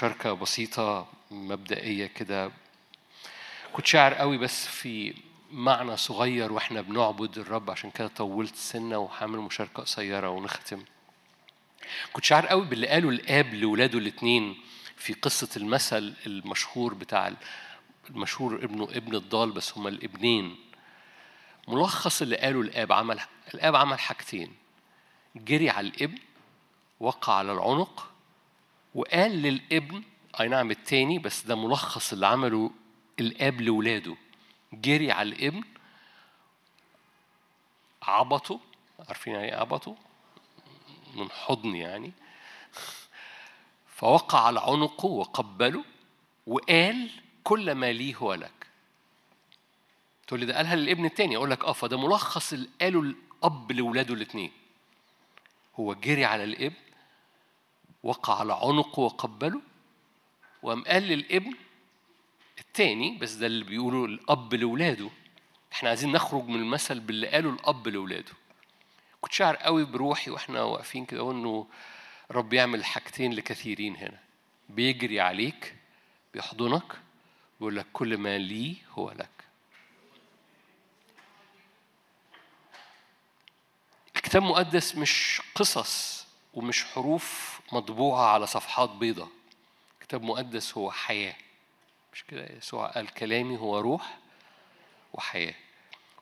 مشاركة بسيطة مبدئية كده. كنت شاعر قوي بس في معنى صغير وإحنا بنعبد الرب عشان كده طولت سنة وهعمل مشاركة قصيرة ونختم. كنت شاعر قوي باللي قاله الآب لولاده الاتنين في قصة المثل المشهور بتاع المشهور ابنه ابن الضال بس هما الابنين. ملخص اللي قاله الآب عمل الآب عمل حاجتين. جري على الإبن وقع على العنق وقال للابن أي نعم التاني بس ده ملخص اللي عمله الاب لاولاده جري على الابن عبطه عارفين يعني إيه عبطه؟ من حضن يعني. فوقع على عنقه وقبله وقال كل ما لي هو لك. تقول لي ده قالها للابن التاني. أقول لك آه فده ملخص اللي قاله الأب لاولاده الاثنين هو جري على الابن وقع على عنقه وقبله وقام قال للابن التاني بس ده اللي بيقوله الأب لاولاده إحنا عايزين نخرج من المثل باللي قاله الأب لاولاده كنت شاعر قوي بروحي وإحنا واقفين كده انه رب يعمل حاجتين لكثيرين هنا. بيجري عليك بيحضنك بيقول لك كل ما لي هو لك. الكتاب المقدس مش قصص. ومش حروف مطبوعة على صفحات بيضة. كتاب مقدس هو حياة. مش كده؟ يسوع قال كلامي هو روح وحياة.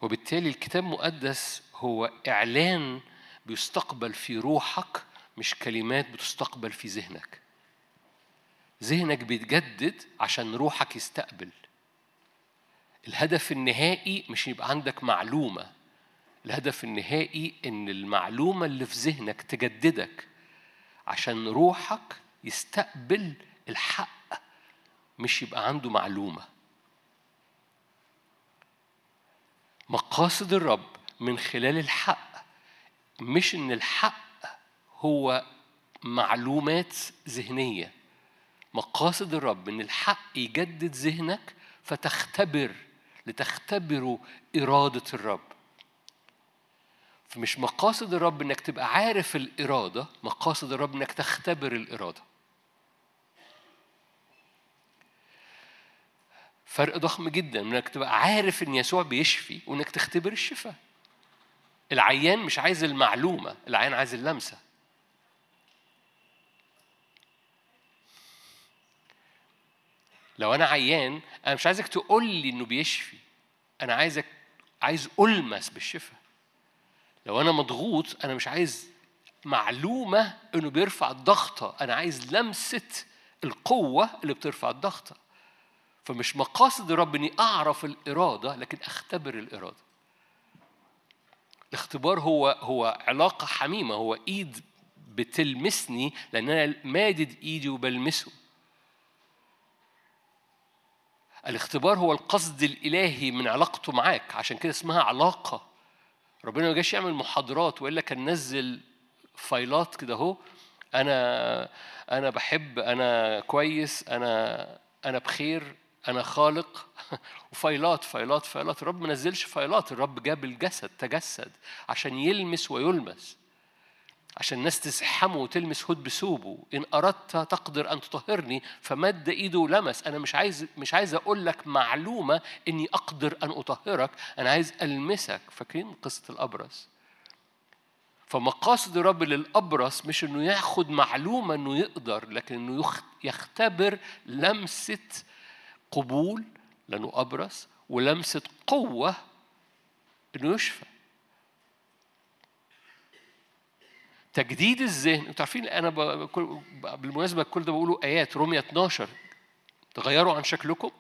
وبالتالي الكتاب المقدس هو إعلان بيستقبل في روحك مش كلمات بتستقبل في ذهنك. ذهنك بيتجدد عشان روحك يستقبل. الهدف النهائي مش يبقى عندك معلومة. الهدف النهائي إن المعلومة اللي في ذهنك تجددك عشان روحك يستقبل الحق مش يبقى عنده معلومة. مقاصد الرب من خلال الحق مش إن الحق هو معلومات ذهنية. مقاصد الرب إن الحق يجدد ذهنك فتختبر لتختبروا إرادة الرب. فمش مقاصد الرب إنك تبقى عارف الإرادة مقاصد الرب إنك تختبر الإرادة. فرق ضخم جدا إنك تبقى عارف إن يسوع بيشفي وإنك تختبر الشفاء. العيان مش عايز المعلومة العيان عايز اللمسة. لو أنا عيان أنا مش عايزك تقول لي إنه بيشفي أنا عايزك عايز ألمس بالشفاء. لو أنا مضغوط أنا مش عايز معلومة إنه بيرفع الضغطة أنا عايز لمسة القوة اللي بترفع الضغطة. فمش مقاصد الرب إني أعرف الإرادة لكن أختبر الإرادة. الاختبار هو هو علاقة حميمة هو إيد بتلمسني لأن أنا مادد إيدي وبلمسه. الاختبار هو القصد الإلهي من علاقته معاك عشان كده اسمها علاقة. ربنا ما جاش يعمل محاضرات وإلا كان نزل فايلات كده أهو أنا أنا بحب أنا كويس أنا أنا بخير أنا خالق. وفايلات فايلات فايلات. الرب ما نزلش فايلات الرب جاب الجسد تجسد عشان يلمس ويلمس. عشان الناس تزحمه وتلمس هد بثوبه. إن أردت تقدر أن تطهرني فمد إيده ولمس أنا مش عايز مش عايز أقول لك معلومة إني أقدر أن أطهرك. أنا عايز ألمسك. فاكرين قصة الأبرص؟ فمقاصد الرب للأبرص مش إنه ياخد معلومة إنه يقدر لكن إنه يختبر لمسة قبول لأنه أبرص ولمسة قوة إنه يشفى. تجديد الذهن. أنتوا عارفين أنا. بالمناسبة كل ده بقوله آيات رومية 12 تغيروا عن شكلكم.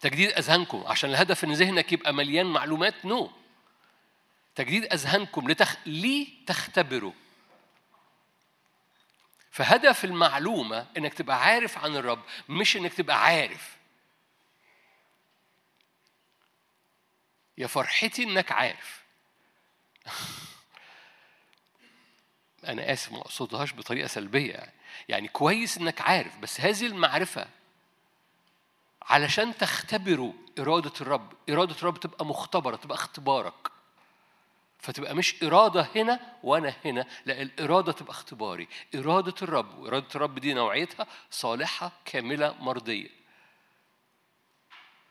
تجديد أذهانكم. عشان الهدف إن ذهنك يبقى مليان معلومات نو. تجديد أذهانكم لتخ... لي تختبروا فهدف المعلومة إنك تبقى عارف عن الرب مش إنك تبقى عارف. يا فرحتي إنك عارف. أنا آسف ما أقصدهاش بطريقة سلبية يعني. يعني كويس إنك عارف بس هذه المعرفة علشان تختبروا إرادة الرب. إرادة الرب تبقى مختبرة تبقى اختبارك. فتبقى مش إرادة هنا وأنا هنا لا الإرادة تبقى اختباري. إرادة الرب وإرادة الرب دي نوعيتها صالحة كاملة مرضية.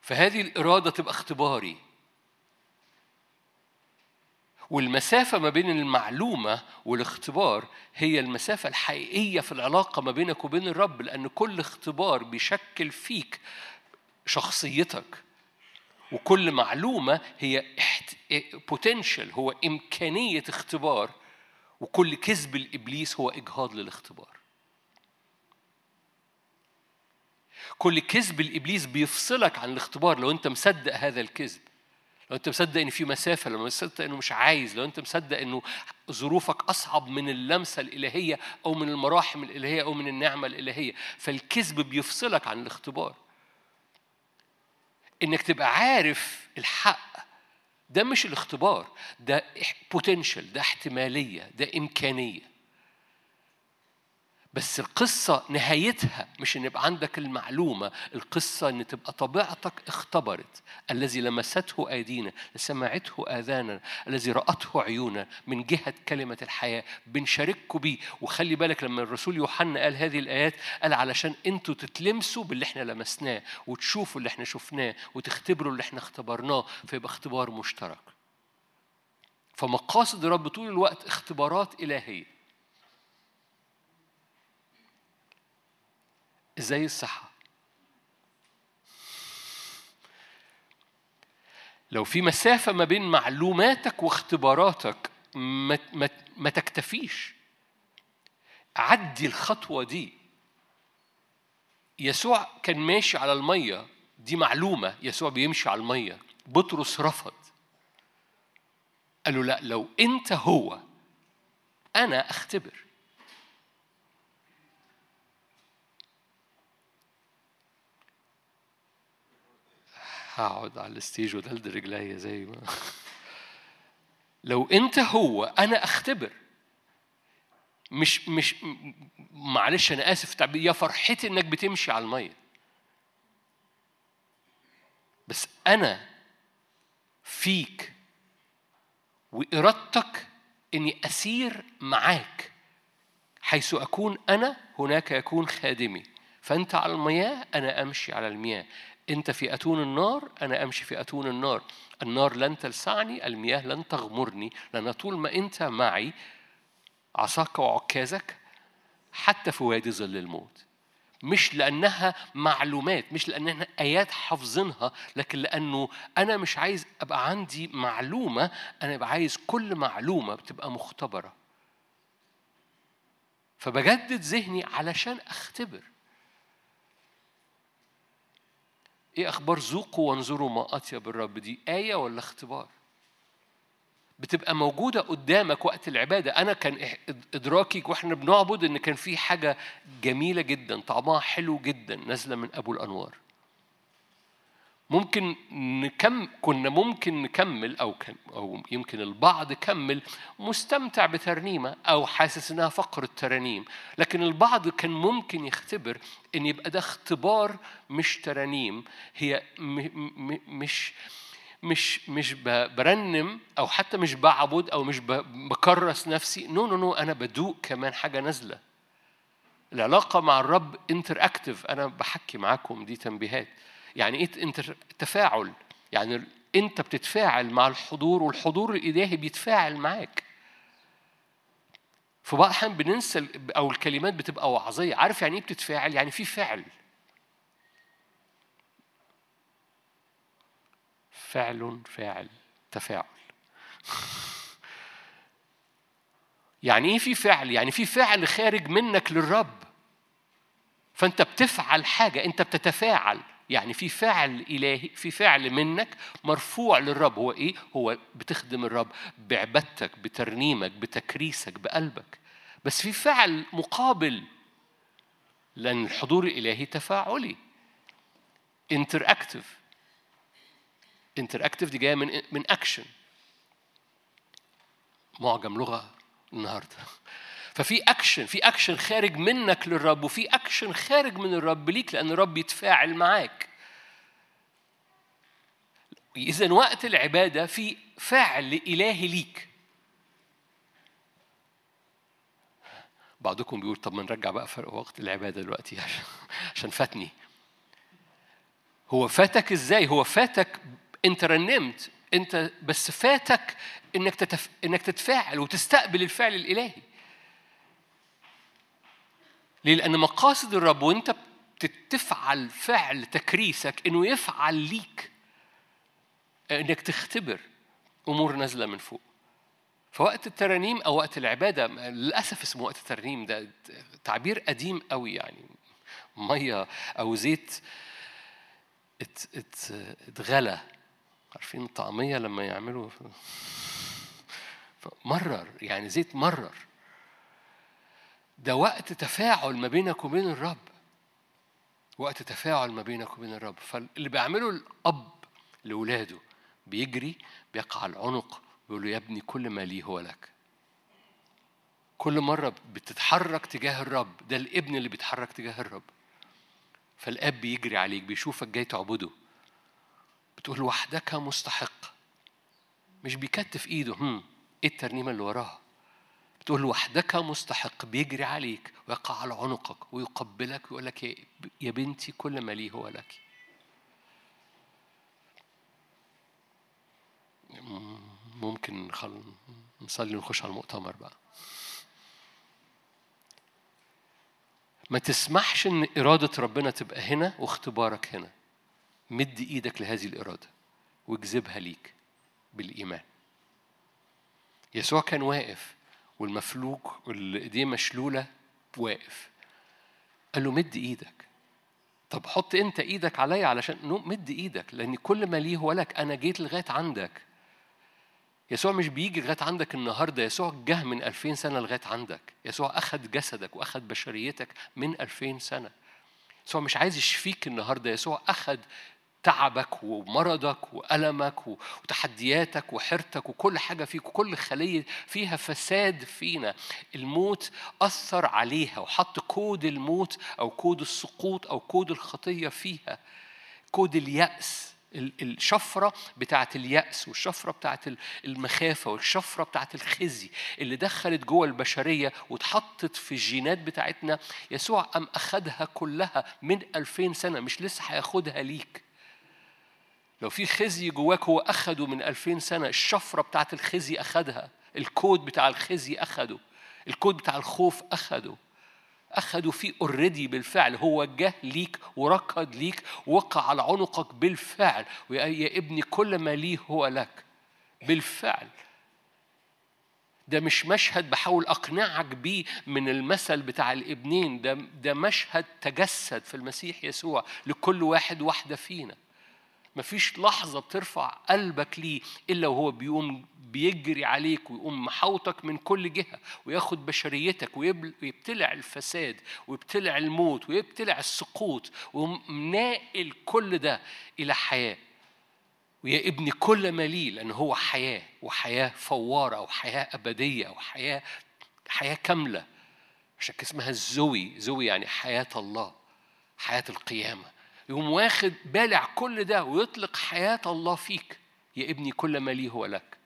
فهذه الإرادة تبقى اختباري. والمسافة ما بين المعلومة والاختبار هي المسافة الحقيقية في العلاقة ما بينك وبين الرب لأن كل اختبار بيشكل فيك شخصيتك. وكل معلومة هي بوتنشال هو إمكانية اختبار. وكل كذب الإبليس هو إجهاض للاختبار. كل كذب الإبليس بيفصلك عن الاختبار لو أنت مصدق هذا الكذب. لو أنت مصدق إن في مسافة لو مصدق إنه مش عايز لو أنت مصدق إنه ظروفك أصعب من اللمسة الإلهية أو من المراحم الإلهية أو من النعمة الإلهية فالكذب بيفصلك عن الاختبار. إنك تبقى عارف الحق ده مش الاختبار ده بوتنشال ده احتمالية ده إمكانية. بس القصة نهايتها مش إن يبقى عندك المعلومة، القصة إن تبقى طبيعتك اختبرت الذي لمسته أيدينا، سمعته اذاننا، الذي رأته عيونا من جهة كلمة الحياة، بنشارككم بيه، وخلي بالك لما الرسول يوحنا قال هذه الآيات قال علشان أنتوا تتلمسوا باللي إحنا لمسناه، وتشوفوا اللي إحنا شفناه، وتختبروا اللي إحنا اختبرناه، فيبقى اختبار مشترك. فمقاصد الرب طول الوقت اختبارات إلهية. زي الصحة؟ لو في مسافة ما بين معلوماتك واختباراتك ما, ما, ما تكتفيش. عدي الخطوة دي. يسوع كان ماشي على المية دي معلومة يسوع بيمشي على المية. بطرس رفض. قال له لا لو أنت هو أنا أختبر. هقعد على الستيج ودلد رجليا زي ما. لو أنت هو أنا أختبر. مش مش معلش أنا آسف. يا فرحتي إنك بتمشي على المية. بس أنا فيك وإرادتك إني أسير معاك. حيث أكون أنا هناك يكون خادمي. فأنت على المياه أنا أمشي على المياه. أنت في أتون النار أنا أمشي في أتون النار. النار لن تلسعني المياه لن تغمرني لأن طول ما أنت معي عصاك وعكازك حتى في وادي ظل الموت. مش لأنها معلومات مش لأنها آيات حافظينها لكن لأنه أنا مش عايز أبقى عندي معلومة أنا أبقى عايز كل معلومة بتبقى مختبرة. فبجدد ذهني علشان أختبر. إيه أخبار ذوقوا وانظروا ما أطيب الرب؟ دي آية ولا اختبار؟ بتبقى موجودة قدامك وقت العبادة. أنا كان إدراكي وإحنا بنعبد إن كان في حاجة جميلة جدا طعمها حلو جدا نازلة من أبو الأنوار. ممكن نكم كنا ممكن نكمل أو كان أو يمكن البعض كمل مستمتع بترنيمة أو حاسس انها فقره ترانيم لكن البعض كان ممكن يختبر إن يبقى ده اختبار مش ترانيم. هي مش مش مش برنم أو حتى مش بعبد أو مش بكرس نفسي. no no no أنا بدوق كمان حاجة نازلة. العلاقة مع الرب interactive أنا بحكي معاكم دي تنبيهات. يعني إيه تفاعل؟ يعني أنت بتتفاعل مع الحضور والحضور الإلهي بيتفاعل معاك. في بعض الاحيان بننسى أو الكلمات بتبقى وعظيه عارف يعني إيه بتتفاعل؟ يعني في فعل. فعل فاعل تفاعل. يعني إيه في فعل؟ يعني في فعل خارج منك للرب. فأنت بتفعل حاجة أنت بتتفاعل. يعني في فعل إلهي في فعل منك مرفوع للرب. هو إيه؟ هو بتخدم الرب بعبادتك بترنيمك بتكريسك بقلبك. بس في فعل مقابل لأن الحضور الإلهي تفاعلي. interactive interactive دي جاية من من اكشن معجم لغة النهارده. ففي اكشن في اكشن خارج منك للرب وفي اكشن خارج من الرب ليك لأن الرب يتفاعل معاك. إذا وقت العبادة في فعل الهي ليك. بعضكم بيقول طب ما نرجع بقى فرق وقت العبادة دلوقتي عشان فاتني. هو فاتك إزاي؟ هو فاتك أنت رنمت أنت بس فاتك إنك تتف... إنك تتفاعل وتستقبل الفعل الإلهي. ليه؟ لأن مقاصد الرب وأنت تفعل فعل تكريسك إنه يفعل ليك إنك تختبر أمور نازلة من فوق. فوقت الترانيم أو وقت العبادة للأسف اسمه وقت الترانيم ده تعبير قديم قوي يعني. مية أو زيت اتغلى. عارفين الطعميه لما يعملوا؟ مرر يعني زيت مرر. ده وقت تفاعل ما بينك وبين الرب. وقت تفاعل ما بينك وبين الرب. فاللي بيعمله الأب لاولاده بيجري بيقع العنق بيقول له يا ابني كل ما لي هو لك. كل مرة بتتحرك تجاه الرب ده الابن اللي بيتحرك تجاه الرب. فالاب بيجري عليك بيشوفك جاي تعبده. بتقول وحدك مستحق. مش بيكتف إيده هم إيه الترنيمة اللي وراها؟ بتقول وحدك مستحق بيجري عليك ويقع على عنقك ويقبلك ويقول لك يا بنتي كل ما لي هو لك. ممكن نخل... نصلي ونخش على المؤتمر بقى. ما تسمحش إن إرادة ربنا تبقى هنا واختبارك هنا. مد إيدك لهذه الإرادة واجذبها ليك بالإيمان. يسوع كان واقف والمفلوج واللي ايديه مشلولة واقف. قال له مد إيدك. طب حط أنت إيدك عليا علشان مد إيدك لأن كل ما ليه هو لك أنا جيت لغاية عندك. يسوع مش بيجي لغاية عندك النهارده يسوع جه من ألفين سنة لغاية عندك. يسوع أخذ جسدك وأخذ بشريتك من ألفين سنة. يسوع مش عايز يشفيك النهارده يسوع أخذ تعبك ومرضك وألمك وتحدياتك وحيرتك وكل حاجة فيك وكل خلية فيها فساد فينا. الموت أثر عليها وحط كود الموت أو كود السقوط أو كود الخطية فيها. كود اليأس الشفرة بتاعت اليأس والشفرة بتاعت المخافة والشفرة بتاعت الخزي اللي دخلت جوه البشرية واتحطت في الجينات بتاعتنا. يسوع أم أخدها كلها من ألفين سنة مش لسه هياخدها ليك. لو في خزي جواك هو أخده من ألفين سنة الشفرة بتاعت الخزي أخدها الكود بتاع الخزي أخده الكود بتاع الخوف أخده. أخدوا فيه already بالفعل هو جه ليك وركض ليك وقع على عنقك بالفعل ويا ابني كل ما ليه هو لك. بالفعل. ده مش مشهد بحاول أقنعك بيه من المثل بتاع الابنين ده ده مشهد تجسد في المسيح يسوع لكل واحد واحدة فينا. مفيش لحظة بترفع قلبك ليه إلا وهو بيقوم بيجري عليك ويقوم محوطك من كل جهة وياخد بشريتك ويبتلع الفساد ويبتلع الموت ويبتلع السقوط ومناقل كل ده إلى حياة. ويا ابني كل ما ليه لأن هو حياة وحياة فوارة أو حياة أبدية أو حياة حياة كاملة. عشان اسمها الزوي. زوي يعني حياة الله حياة القيامة. يقوم واخد بالع كل ده ويطلق حياة الله فيك. يا ابني كل ما لي هو لك.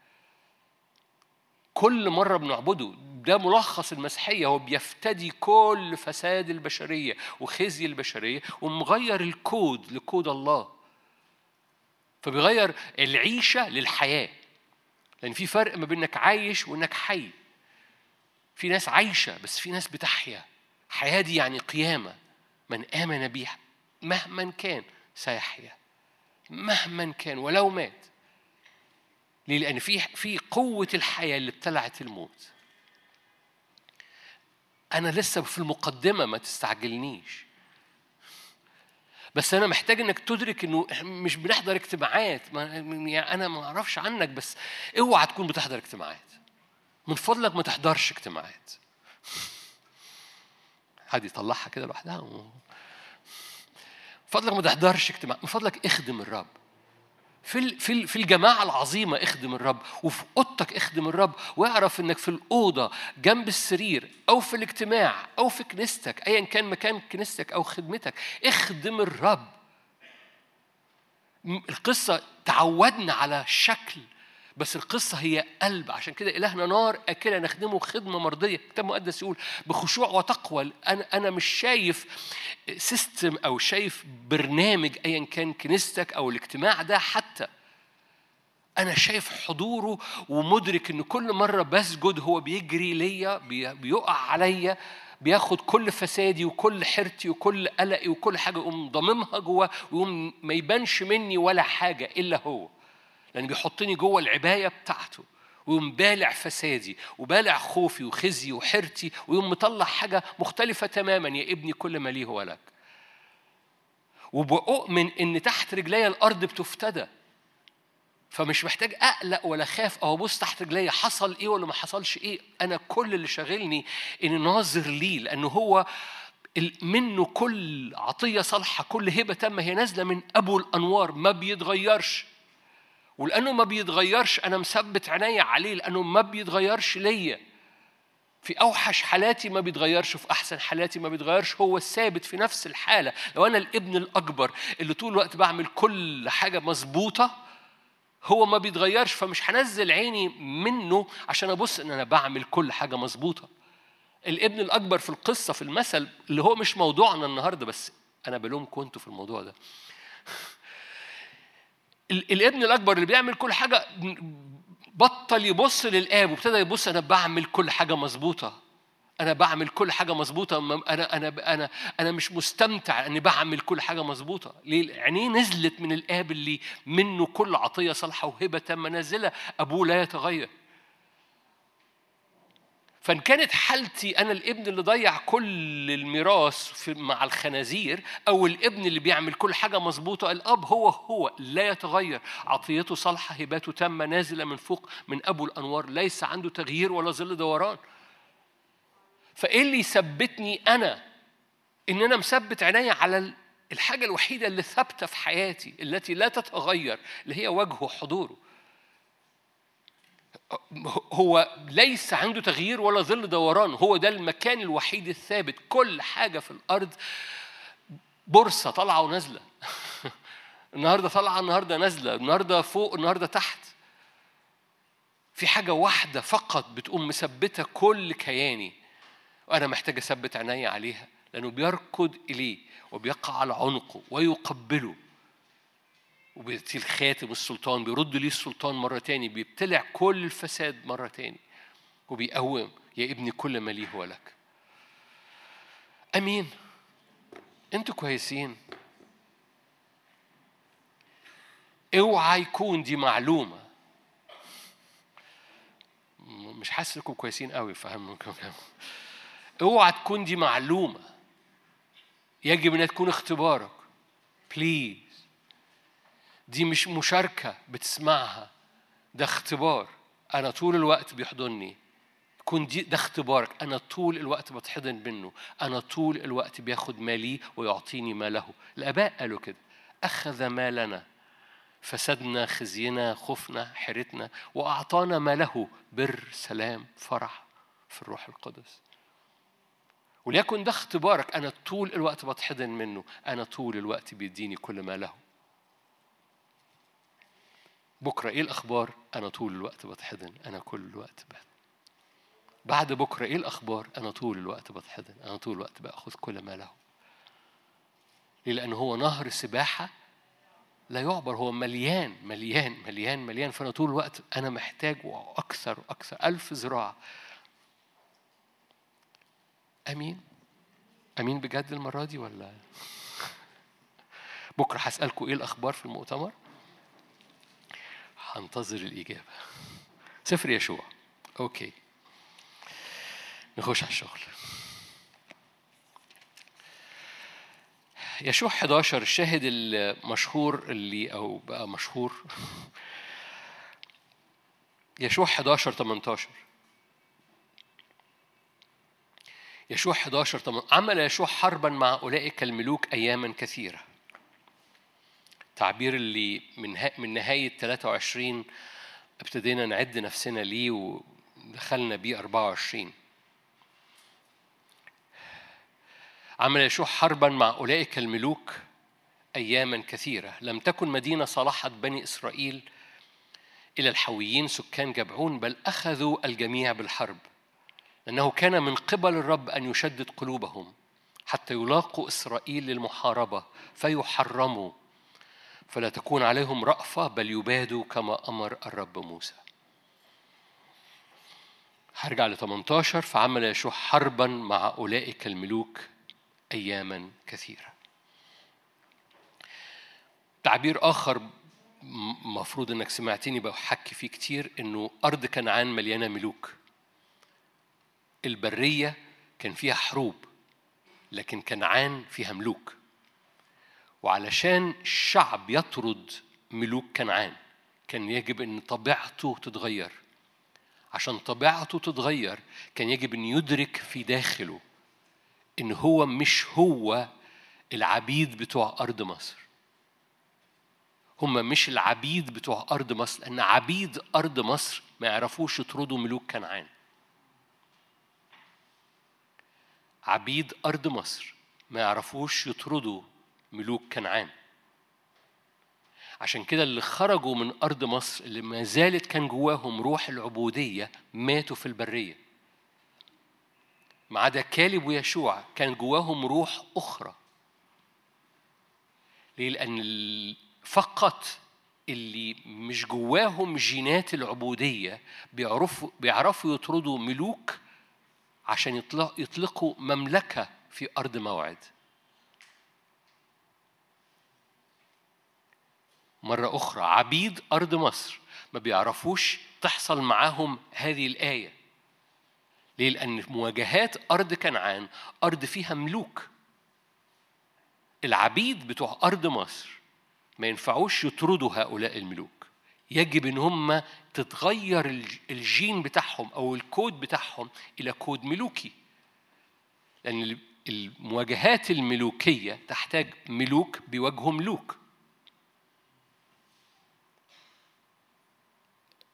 كل مرة بنعبده ده ملخص المسيحية. هو بيفتدي كل فساد البشرية وخزي البشرية ومغير الكود لكود الله. فبيغير العيشة للحياة. لأن في فرق ما بينك عايش وإنك حي. في ناس عايشة بس في ناس بتحيا. حياة دي يعني قيامة. من آمن بيها. مهما كان سيحيا مهما كان ولو مات ليه؟ لأن في في قوة الحياة اللي ابتلعت الموت. أنا لسه في المقدمة ما تستعجلنيش. بس أنا محتاج إنك تدرك إنه مش بنحضر اجتماعات، ما يعني أنا ما أعرفش عنك بس اوعى تكون بتحضر اجتماعات. من فضلك ما تحضرش اجتماعات. حد يطلعها كده لوحدها فضلك ما تحضرش اجتماع من فضلك اخدم الرب. في في في الجماعة العظيمة اخدم الرب وفي أوضتك اخدم الرب واعرف إنك في الأوضة جنب السرير أو في الاجتماع أو في كنيستك أيا كان مكان كنيستك أو خدمتك اخدم الرب. القصة تعودنا على شكل بس القصة هي قلب. عشان كده إلهنا نار أكلة نخدمه خدمة مرضية. الكتاب المقدس يقول بخشوع وتقوى. أنا أنا مش شايف سيستم أو شايف برنامج أيا كان كنيستك أو الاجتماع ده حتى. أنا شايف حضوره ومدرك إن كل مرة بسجد هو بيجري ليا بيقع عليا بياخد كل فسادي وكل حيرتي وكل قلقي وكل حاجة يقوم ضاممها جوه ويقوم ما يبانش مني ولا حاجة إلا هو. لأن بيحطني جوه العباية بتاعته ويقوم بالع فسادي وبالع خوفي وخزي وحيرتي ويقوم مطلع حاجة مختلفة تماما يا ابني كل ما ليه هو لك. وبأؤمن إن تحت رجلي الأرض بتفتدى. فمش محتاج أقلق ولا خاف. أو ابص تحت رجلي حصل إيه ولا ما حصلش إيه؟ أنا كل اللي شاغلني اني ناظر ليه لأنه هو منه كل عطية صالحة كل هبة تامة هي نازلة من أبو الأنوار ما بيتغيرش. ولأنه ما بيتغيرش أنا مثبت عينيا عليه لأنه ما بيتغيرش ليا. في أوحش حالاتي ما بيتغيرش في أحسن حالاتي ما بيتغيرش هو الثابت في نفس الحالة. لو أنا الابن الأكبر اللي طول الوقت بعمل كل حاجة مظبوطة هو ما بيتغيرش فمش هنزل عيني منه عشان أبص إن أنا بعمل كل حاجة مظبوطة. الابن الأكبر في القصة في المثل اللي هو مش موضوعنا النهارده بس أنا بلومكم أنتوا في الموضوع ده. الابن الأكبر اللي بيعمل كل حاجة بطل يبص للآب وابتدى يبص أنا بعمل كل حاجة مظبوطة. أنا بعمل كل حاجة مظبوطة. أنا أنا أنا أنا مش مستمتع إني بعمل كل حاجة مظبوطة. ليه؟ عينيه نزلت من الآب اللي منه كل عطية صالحة وهبة تامه نازله أبوه لا يتغير. فان كانت حالتي أنا الابن اللي ضيع كل الميراث مع الخنازير أو الابن اللي بيعمل كل حاجة مظبوطة الأب هو هو لا يتغير. عطيته صالحة هباته تامة نازلة من فوق من أبو الأنوار ليس عنده تغيير ولا ظل دوران. فإيه اللي يثبتني أنا؟ إن أنا مثبت عينيا على الحاجة الوحيدة اللي ثابتة في حياتي التي لا تتغير اللي هي وجهه وحضوره هو ليس عنده تغيير ولا ظل دوران. هو ده المكان الوحيد الثابت. كل حاجة في الأرض بورصة طالعة ونازلة. النهارده طالعة النهارده نازلة. النهارده فوق النهارده تحت. في حاجة واحدة فقط بتقوم مثبتة كل كياني. وأنا محتاج أثبت عيني عليها لأنه بيركض إليه وبيقع على عنقه ويقبله. وبيطيل خاتم السلطان بيرد ليه السلطان مرة تاني بيبتلع كل الفساد مرة تاني وبيقوم يا ابني كل ما ليه هو لك أمين. أنتوا كويسين. أوعى يكون دي معلومة. مش حاسس إنكم كويسين قوي فاهمكم أوعى تكون دي معلومة. يجب إنها تكون اختبارك. بليز دي مش مشاركة بتسمعها. ده اختبار. أنا طول الوقت بيحضني. كون دي ده اختبارك. أنا طول الوقت بتحضن منه. أنا طول الوقت بياخد مالي ويعطيني ماله. الآباء قالوا كده. أخذ مالنا. فسدنا خزينا خفنا حيرتنا وأعطانا ماله. بر سلام فرح في الروح القدس. وليكن ده اختبارك. أنا طول الوقت بتحضن منه. أنا طول الوقت بيديني كل ما له بكرة إيه الأخبار؟ أنا طول الوقت بتحضن أنا كل الوقت بحضن. بعد بكرة إيه الأخبار؟ أنا طول الوقت بتحضن أنا طول الوقت بأخذ كل ما له. ليه؟ لأن هو نهر سباحة لا يعبر هو مليان مليان مليان مليان. فأنا طول الوقت أنا محتاج أكثر وأكثر ألف ذراع أمين؟ أمين بجد المرة دي ولا؟ بكرة هسالكم إيه الأخبار في المؤتمر؟ هنتظر الإجابة. سفر يشوع. أوكي. نخش على الشغل. يشوع 11 الشاهد المشهور اللي أو بقى مشهور. يشوع 11 18 يشوع 11 طبعا عمل يشوع حربا مع أولئك الملوك أياما كثيرة. تعبير اللي من من نهاية 23 ابتدينا نعد نفسنا ليه ودخلنا بيه 24 عمل يشوع حربا مع أولئك الملوك أياما كثيرة. لم تكن مدينة صلحت بني إسرائيل إلى الحويين سكان جبعون بل أخذوا الجميع بالحرب لأنه كان من قبل الرب أن يشدد قلوبهم حتى يلاقوا إسرائيل للمحاربة فيحرموا فلا تكون عليهم رأفة بل يبادوا كما أمر الرب موسى. هرجع ل 18 فعمل يشوع حربا مع أولئك الملوك أياما كثيرة. تعبير آخر مفروض إنك سمعتني بحكي فيه كتير إنه أرض كنعان مليانة ملوك. البرية كان فيها حروب لكن كنعان فيها ملوك. وعلشان الشعب يطرد ملوك كنعان كان يجب إن طبيعته تتغير. عشان طبيعته تتغير كان يجب إن يدرك في داخله إن هو مش هو العبيد بتوع أرض مصر. هم مش العبيد بتوع أرض مصر لأن عبيد أرض مصر ما يعرفوش يطردوا ملوك كنعان. عبيد أرض مصر ما يعرفوش يطردوا ملوك كنعان. عشان كده اللي خرجوا من أرض مصر اللي ما زالت كان جواهم روح العبودية ماتوا في البرية. ما عدا كالب ويشوع كان جواهم روح أخرى. ليه؟ لأن فقط اللي مش جواهم جينات العبودية بيعرفوا بيعرفوا يطردوا ملوك عشان يطلقوا مملكة في أرض موعد. مرة أخرى عبيد أرض مصر ما بيعرفوش تحصل معاهم هذه الآية. ليه؟ لأن مواجهات أرض كنعان أرض فيها ملوك. العبيد بتوع أرض مصر ما ينفعوش يطردوا هؤلاء الملوك. يجب إن هم تتغير الجين بتاعهم أو الكود بتاعهم إلى كود ملوكي. لأن المواجهات الملوكية تحتاج ملوك بيواجهوا ملوك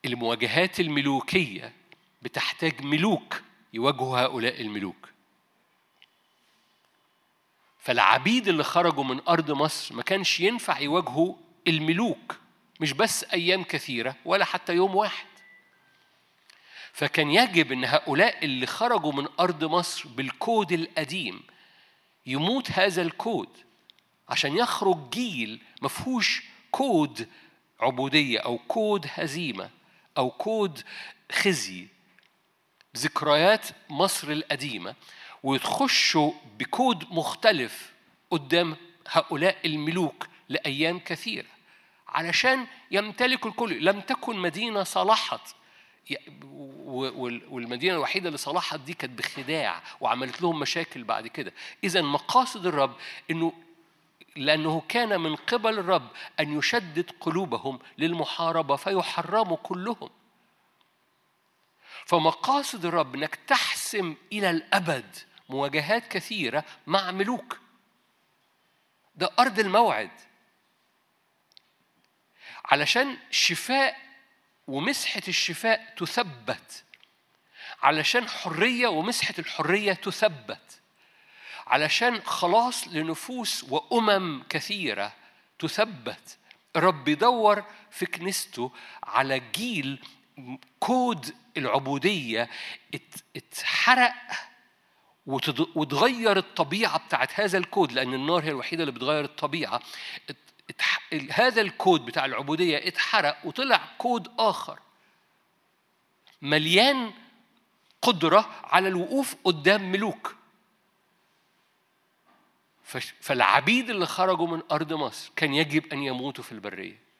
المواجهات الملوكية بتحتاج ملوك يواجهوا هؤلاء الملوك. فالعبيد اللي خرجوا من أرض مصر ما كانش ينفع يواجهوا الملوك مش بس أيام كثيرة ولا حتى يوم واحد. فكان يجب أن هؤلاء اللي خرجوا من أرض مصر بالكود القديم يموت هذا الكود عشان يخرج جيل مفهوش كود عبودية أو كود هزيمة. أو كود خزي ذكريات مصر القديمة ويتخشوا بكود مختلف قدام هؤلاء الملوك لأيام كثيرة. علشان يمتلكوا الكل لم تكن مدينة صلحت والمدينة الوحيدة اللي صلحت دي كانت بخداع وعملت لهم مشاكل بعد كده. إذا مقاصد الرب إنه لأنه كان من قبل الرب أن يشدد قلوبهم للمحاربة فيحرموا كلهم. فمقاصد الرب أنك تحسم إلى الأبد مواجهات كثيرة مع ملوك. ده أرض الموعد. علشان شفاء ومسحة الشفاء تثبت. علشان حرية ومسحة الحرية تثبت. علشان خلاص لنفوس وأمم كثيرة تثبت. الرب يدور في كنيسته على جيل كود العبودية اتحرق وتغير الطبيعة بتاعت هذا الكود لأن النار هي الوحيدة اللي بتغير الطبيعة. هذا الكود بتاع العبودية اتحرق وطلع كود آخر. مليان قدرة على الوقوف قدام ملوك. فالعبيد اللي خرجوا من أرض مصر كان يجب أن يموتوا في البرية.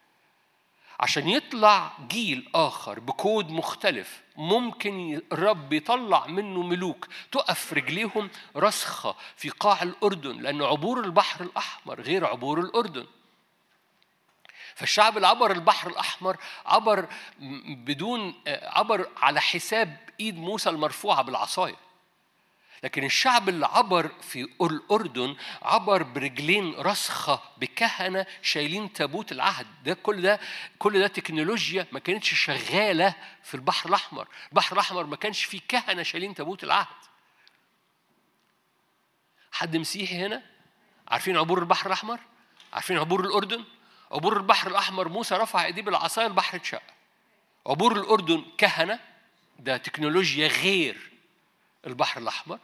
عشان يطلع جيل آخر بكود مختلف ممكن الرب يطلع منه ملوك تقف رجليهم رسخة في قاع الأردن لأن عبور البحر الأحمر غير عبور الأردن. فالشعب اللي عبر البحر الأحمر عبر بدون عبر على حساب إيد موسى المرفوعة بالعصاية. لكن الشعب اللي عبر في الأردن عبر برجلين رسخة بكهنة شايلين تابوت العهد. ده كل ده كل ده تكنولوجيا ما كانتش شغالة في البحر الأحمر. البحر الأحمر ما كانش فيه كهنة شايلين تابوت العهد. حد مسيحي هنا؟ عارفين عبور البحر الأحمر؟ عارفين عبور الأردن؟ عبور البحر الأحمر موسى رفع إيديه بالعصاية البحر اتشق. عبور الأردن كهنة؟ ده تكنولوجيا غير. البحر الأحمر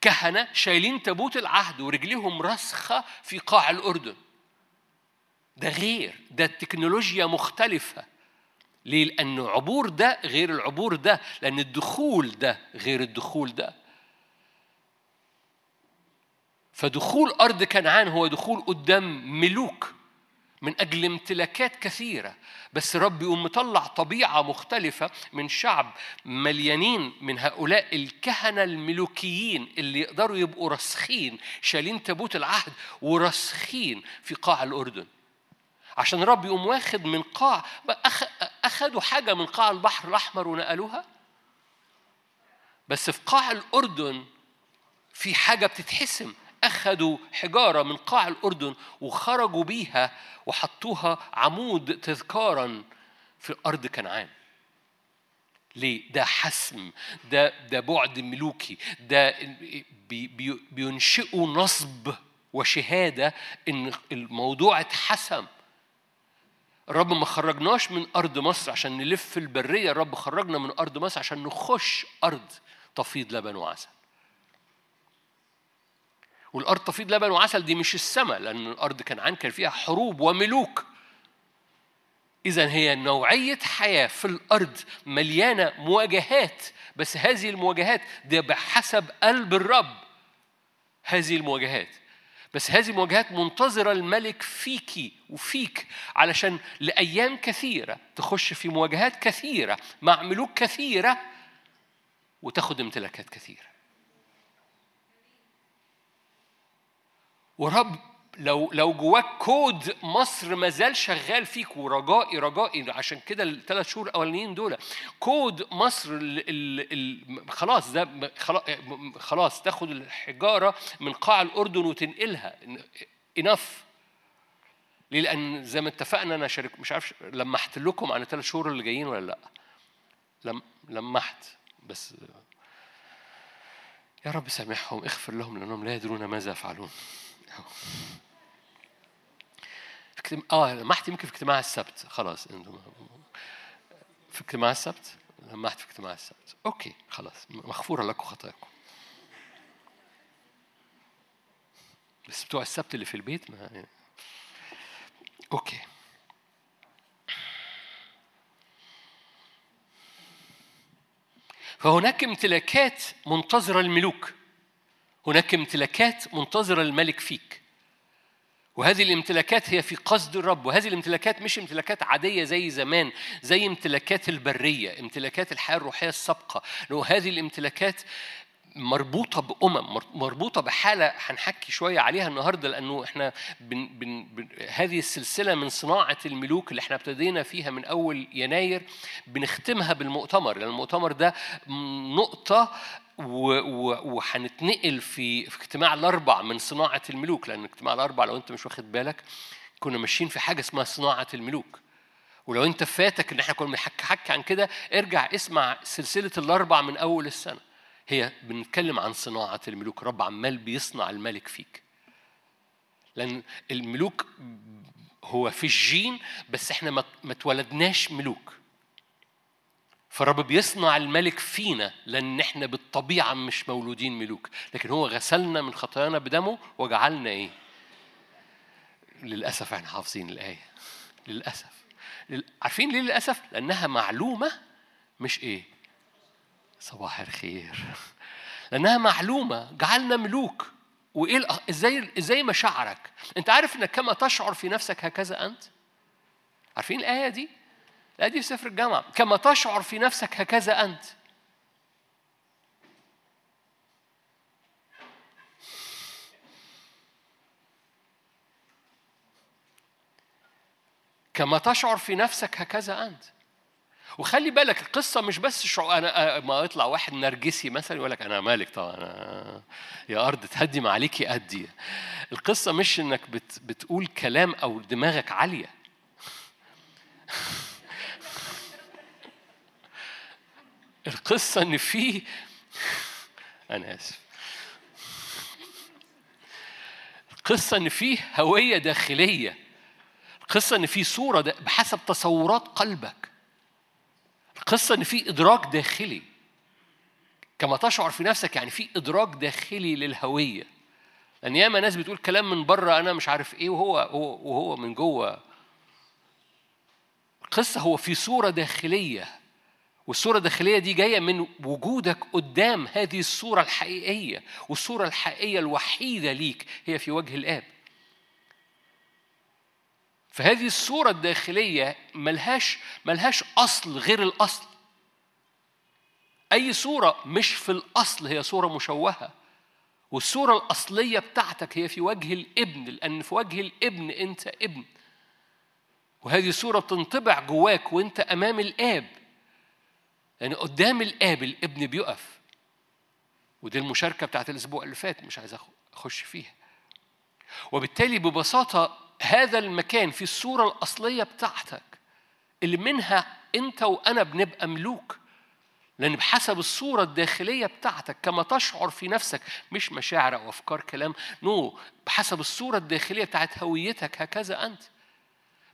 كهنة شايلين تابوت العهد ورجليهم رسخة في قاع الأردن. ده غير ده التكنولوجيا مختلفة. ليه؟ لأن عبور ده غير العبور ده لأن الدخول ده غير الدخول ده. فدخول أرض كنعان هو دخول قدام ملوك. من أجل امتلاكات كثيرة. بس رب يقوم مطلع طبيعة مختلفة من شعب مليانين من هؤلاء الكهنة الملوكيين اللي يقدروا يبقوا راسخين شايلين تابوت العهد وراسخين في قاع الأردن. عشان رب يقوم واخد من قاع أخدوا حاجة من قاع البحر الأحمر ونقلوها؟ بس في قاع الأردن في حاجة بتتحسم. أخذوا حجارة من قاع الأردن وخرجوا بيها وحطوها عمود تذكارا في أرض كنعان. ليه؟ ده حسم ده ده بعد ملوكي ده بي بي بينشئوا نصب وشهادة إن الموضوع اتحسم. الرب ما خرجناش من أرض مصر عشان نلف البرية الرب خرجنا من أرض مصر عشان نخش أرض تفيض لبن وعسل. والأرض تفيض لبن وعسل دي مش السماء لأن الأرض كنعان كان فيها حروب وملوك. اذا هي نوعية حياة في الأرض مليانة مواجهات. بس هذه المواجهات دي بحسب قلب الرب. هذه المواجهات. بس هذه المواجهات منتظرة الملك فيكي وفيك علشان لأيام كثيرة تخش في مواجهات كثيرة مع ملوك كثيرة وتاخد امتلاكات كثيرة. ورب لو لو جواك كود مصر ما زال شغال فيك ورجائي رجائي عشان كده الثلاث شهور الأولانيين دول كود مصر ال ال ال خلاص ده خلاص تاخد الحجارة من قاع الأردن وتنقلها. enough ليه؟ لأن زي ما اتفقنا أنا شارك مش عارف لمحت لكم عن الثلاث شهور اللي جايين ولا لأ؟ لم لمحت. بس يا رب سامحهم اغفر لهم لأنهم لا يدرون ماذا يفعلون. آه لمحت يمكن في اجتماع السبت. خلاص في اجتماع السبت؟ لمحت في اجتماع السبت. أوكي خلاص. مغفورة لكم خطاياكم بس بتوع السبت اللي في البيت ما يعني. أوكي. فهناك امتلاكات منتظرة الملوك هناك امتلاكات منتظرة الملك فيك. وهذه الامتلاكات هي في قصد الرب وهذه الامتلاكات مش امتلاكات عادية زي زمان زي امتلاكات البرية امتلاكات الحياة الروحية السابقة. لأنه هذه الامتلاكات مربوطة بأمم مربوطة بحالة هنحكي شوية عليها النهاردة لأنه إحنا بن بن بن هذه السلسلة من صناعة الملوك اللي إحنا ابتدينا فيها من أول يناير بنختمها بالمؤتمر لأن المؤتمر ده نقطة وهنتنقل في في اجتماع الأربع من صناعة الملوك لأن اجتماع الأربع لو أنت مش واخد بالك كنا ماشيين في حاجة اسمها صناعة الملوك. ولو أنت فاتك إن إحنا كنا بنحكي حكي عن كده ارجع اسمع سلسلة الأربع من أول السنة. هي بنتكلم عن صناعة الملوك. رب عمال بيصنع الملك فيك. لأن الملوك هو في الجين بس إحنا ما اتولدناش ملوك. فالرب بيصنع الملك فينا لأن إحنا بالطبيعة مش مولودين ملوك لكن هو غسلنا من خطايانا بدمه وجعلنا إيه؟ للأسف إحنا حافظين الآية للأسف عارفين ليه للأسف؟ لأنها معلومة مش إيه؟ صباح الخير لأنها معلومة جعلنا ملوك وإيه إزاي إزاي مشاعرك؟ أنت عارف إنك كما تشعر في نفسك هكذا أنت؟ عارفين الآية دي؟ لا دي في سفر الجامعة. كما تشعر في نفسك هكذا أنت. كما تشعر في نفسك هكذا أنت. وخلي بالك القصة مش بس شعور. أنا ما يطلع واحد نرجسي مثلا يقول لك أنا مالك. طبعا أنا يا أرض تهدي ما عليكي أدي القصة مش إنك بت بتقول كلام أو دماغك عالية. القصة إن في أنا آسف. القصة إن في هوية داخلية. القصة إن في صورة بحسب تصورات قلبك. القصة إن في إدراك داخلي. كما تشعر في نفسك يعني في إدراك داخلي للهوية. لأن ياما ناس بتقول كلام من بره أنا مش عارف إيه وهو وهو من جوه. القصة هو في صورة داخلية. والصورة الداخلية دي جاية من وجودك قدام هذه الصورة الحقيقية والصورة الحقيقية الوحيدة ليك هي في وجه الآب. فهذه الصورة الداخلية ملهاش ملهاش أصل غير الأصل. أي صورة مش في الأصل هي صورة مشوهة والصورة الأصلية بتاعتك هي في وجه الابن لأن في وجه الابن أنت ابن. وهذه الصورة بتنطبع جواك وأنت أمام الآب. يعني قدام الآب الابن بيقف. ودي المشاركة بتاعت الأسبوع اللي فات مش عايز أخش فيها. وبالتالي ببساطة هذا المكان في الصورة الأصلية بتاعتك اللي منها أنت وأنا بنبقى ملوك. لأن بحسب الصورة الداخلية بتاعتك كما تشعر في نفسك مش مشاعر أو أفكار كلام نو. بحسب الصورة الداخلية بتاعت هويتك هكذا أنت.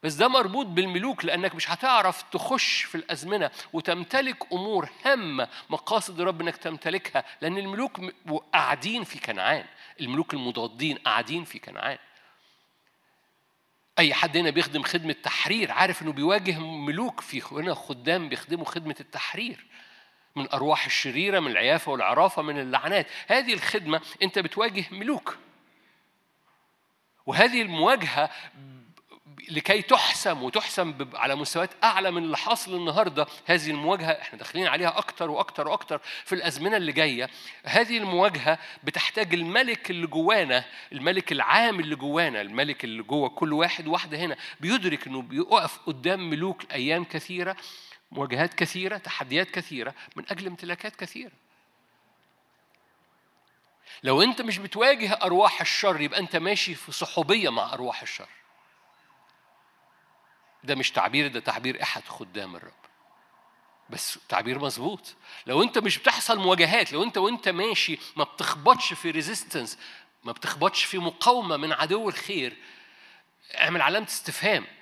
بس ده مربوط بالملوك لأنك مش هتعرف تخش في الأزمنة وتمتلك أمور هامة مقاصد رب إنك تمتلكها لأن الملوك قاعدين في كنعان. الملوك المضادين قاعدين في كنعان. أي حد هنا بيخدم خدمة تحرير عارف إنه بيواجه ملوك في هنا خدام بيخدموا خدمة التحرير. من أرواح الشريرة من العيافة والعرافة من اللعنات. هذه الخدمة أنت بتواجه ملوك. وهذه المواجهة لكي تحسم وتحسم على مستويات أعلى من اللي حاصل النهارده. هذه المواجهة إحنا داخلين عليها أكتر وأكتر وأكتر في الأزمنة اللي جاية. هذه المواجهة بتحتاج الملك اللي جوانا الملك العام اللي جوانا الملك اللي جوه كل واحد واحدة هنا. بيدرك إنه بيقف قدام ملوك أيام كثيرة مواجهات كثيرة تحديات كثيرة من أجل امتلاكات كثيرة. لو أنت مش بتواجه أرواح الشر يبقى أنت ماشي في صحوبية مع أرواح الشر. ده مش تعبير ده تعبير أحد خدام الرب. بس تعبير مظبوط. لو أنت مش بتحصل مواجهات لو أنت وأنت ماشي ما بتخبطش في resistance ما بتخبطش في مقاومة من عدو الخير اعمل علامة استفهام.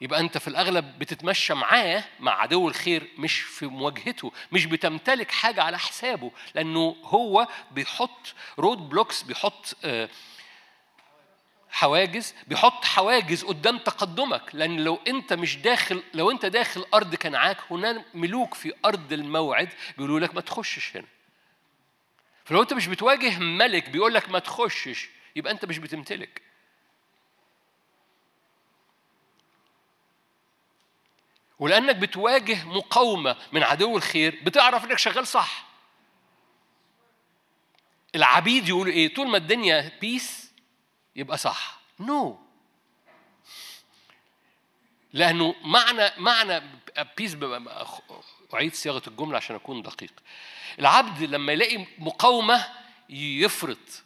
يبقى أنت في الأغلب بتتمشى معاه مع عدو الخير مش في مواجهته مش بتمتلك حاجة على حسابه لأنه هو بيحط road blocks بيحط آه حواجز بيحط حواجز قدام تقدمك. لأن لو أنت مش داخل لو أنت داخل أرض كنعان هناك ملوك في أرض الموعد بيقولوا لك ما تخشش هنا. فلو أنت مش بتواجه ملك بيقول لك ما تخشش يبقى أنت مش بتمتلك. ولأنك بتواجه مقاومة من عدو الخير بتعرف إنك شغال صح. العبيد يقولوا إيه؟ طول ما الدنيا peace يبقى صح. no. لأنه معنى معنى بيس أعيد صياغة الجملة عشان أكون دقيق. العبد لما يلاقي مقاومة يفرط.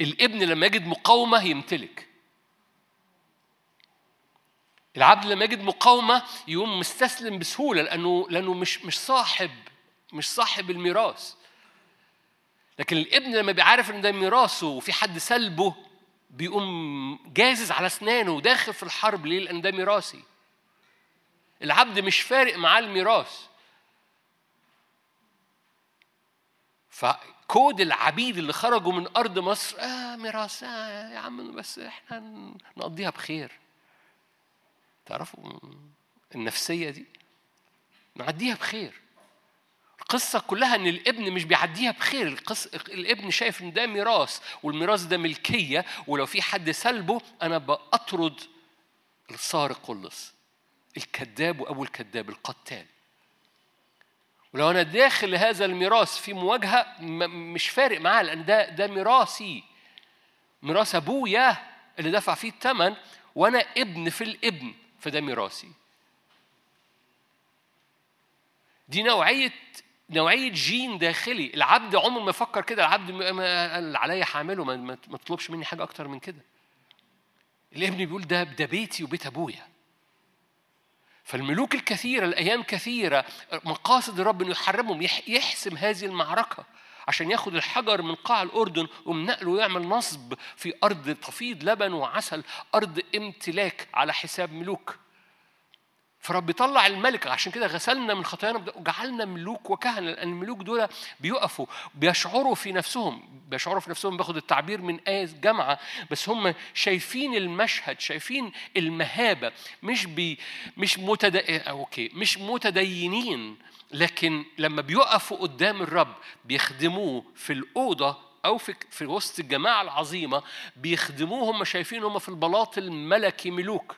الابن لما يجد مقاومة يمتلك. العبد لما يجد مقاومة يقوم مستسلم بسهولة لأنه لأنه مش مش صاحب مش صاحب الميراث. لكن الابن لما بيعرف إن ده ميراثه وفي حد سلبه بيقوم جازز على أسنانه وداخل في الحرب ليه؟ لأن ده ميراثي. العبد مش فارق معاه الميراث. فكود العبيد اللي خرجوا من أرض مصر آه ميراث آه يا عم بس إحنا نقضيها بخير. تعرفوا النفسية دي نعديها بخير. القصة كلها إن الابن مش بيعديها بخير، القص... الابن شايف إن ده ميراث والميراث ده ملكية ولو في حد سلبه أنا بأطرد السارق واللص الكذاب وأبو الكذاب القتال. ولو أنا داخل هذا الميراث في مواجهة. مش فارق معاه لأن ده ده ميراثي. ميراث أبويا اللي دفع فيه الثمن وأنا ابن في الابن فده ميراثي. دي نوعية نوعية جين داخلي. العبد عمره ما يفكر كده. العبد اللي عليا هعمله ما, تطلبش مني حاجة أكتر من كده. الابن بيقول ده ده بيتي وبيت أبويا. فالملوك الكثيرة الأيام كثيرة مقاصد الرب إنه يحرمهم يحسم هذه المعركة عشان ياخد الحجر من قاع الأردن ومن نقله ويعمل نصب في أرض تفيض لبن وعسل أرض امتلاك على حساب ملوك. فرب يطلع الملك عشان كده غسلنا من خطايانا وجعلنا ملوك وكهنة لأن الملوك دول بيقفوا بيشعروا في نفسهم بيشعروا في نفسهم باخد التعبير من آية جامعة بس هم شايفين المشهد شايفين المهابة مش بي مش متد... okay مش متدينين لكن لما بيقفوا قدام الرب بيخدموه في الأوضة أو في في وسط الجماعة العظيمة بيخدموه هم شايفين هم في البلاط الملكي ملوك.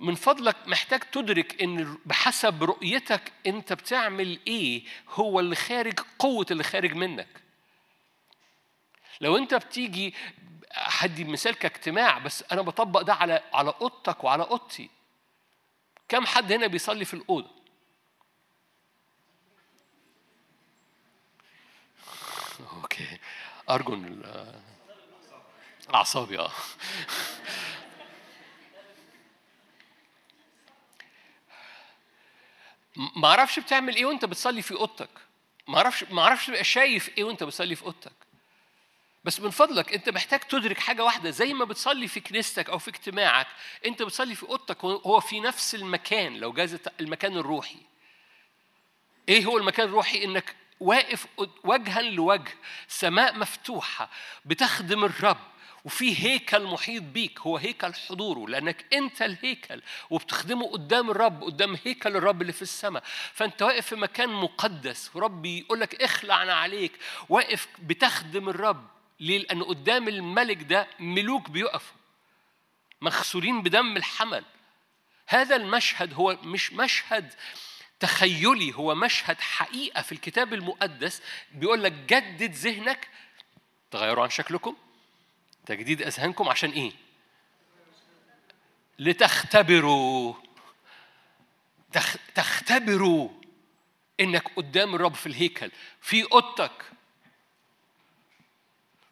من فضلك محتاج تدرك إن بحسب رؤيتك أنت بتعمل إيه هو اللي خارج قوة اللي خارج منك. لو أنت بتيجي هدي مثال كاجتماع بس أنا بطبق ده على على أوضتك وعلى أوضتي. كم حد هنا بيصلي في الأوضة؟ أوكي. أرجو أعصابي آه. ما أعرفش بتعمل إيه وانت بتصلي في اوضتك. ما أعرفش ما أعرفش تبقى شايف إيه وانت بتصلي في اوضتك. بس من فضلك انت محتاج تدرك حاجة واحدة. زي ما بتصلي في كنيستك أو في اجتماعك انت بتصلي في اوضتك هو في نفس المكان لو جاز المكان الروحي. إيه هو المكان الروحي؟ انك واقف وجها لوجه سماء مفتوحة بتخدم الرب. وفي هيكل محيط بيك هو هيكل حضوره لأنك أنت الهيكل وبتخدمه قدام الرب قدام هيكل الرب اللي في السماء. فأنت واقف في مكان مقدس ورب يقول لك اخلع عليك. واقف بتخدم الرب ليه؟ لأن قدام الملك ده ملوك بيقفوا مغسولين بدم الحمل. هذا المشهد هو مش مشهد تخيلي هو مشهد حقيقة في الكتاب المقدس بيقول لك جدد ذهنك تغيروا عن شكلكم تجديد أذهانكم عشان إيه؟ لتختبروا. تختبروا إنك قدام الرب في الهيكل في أوضتك.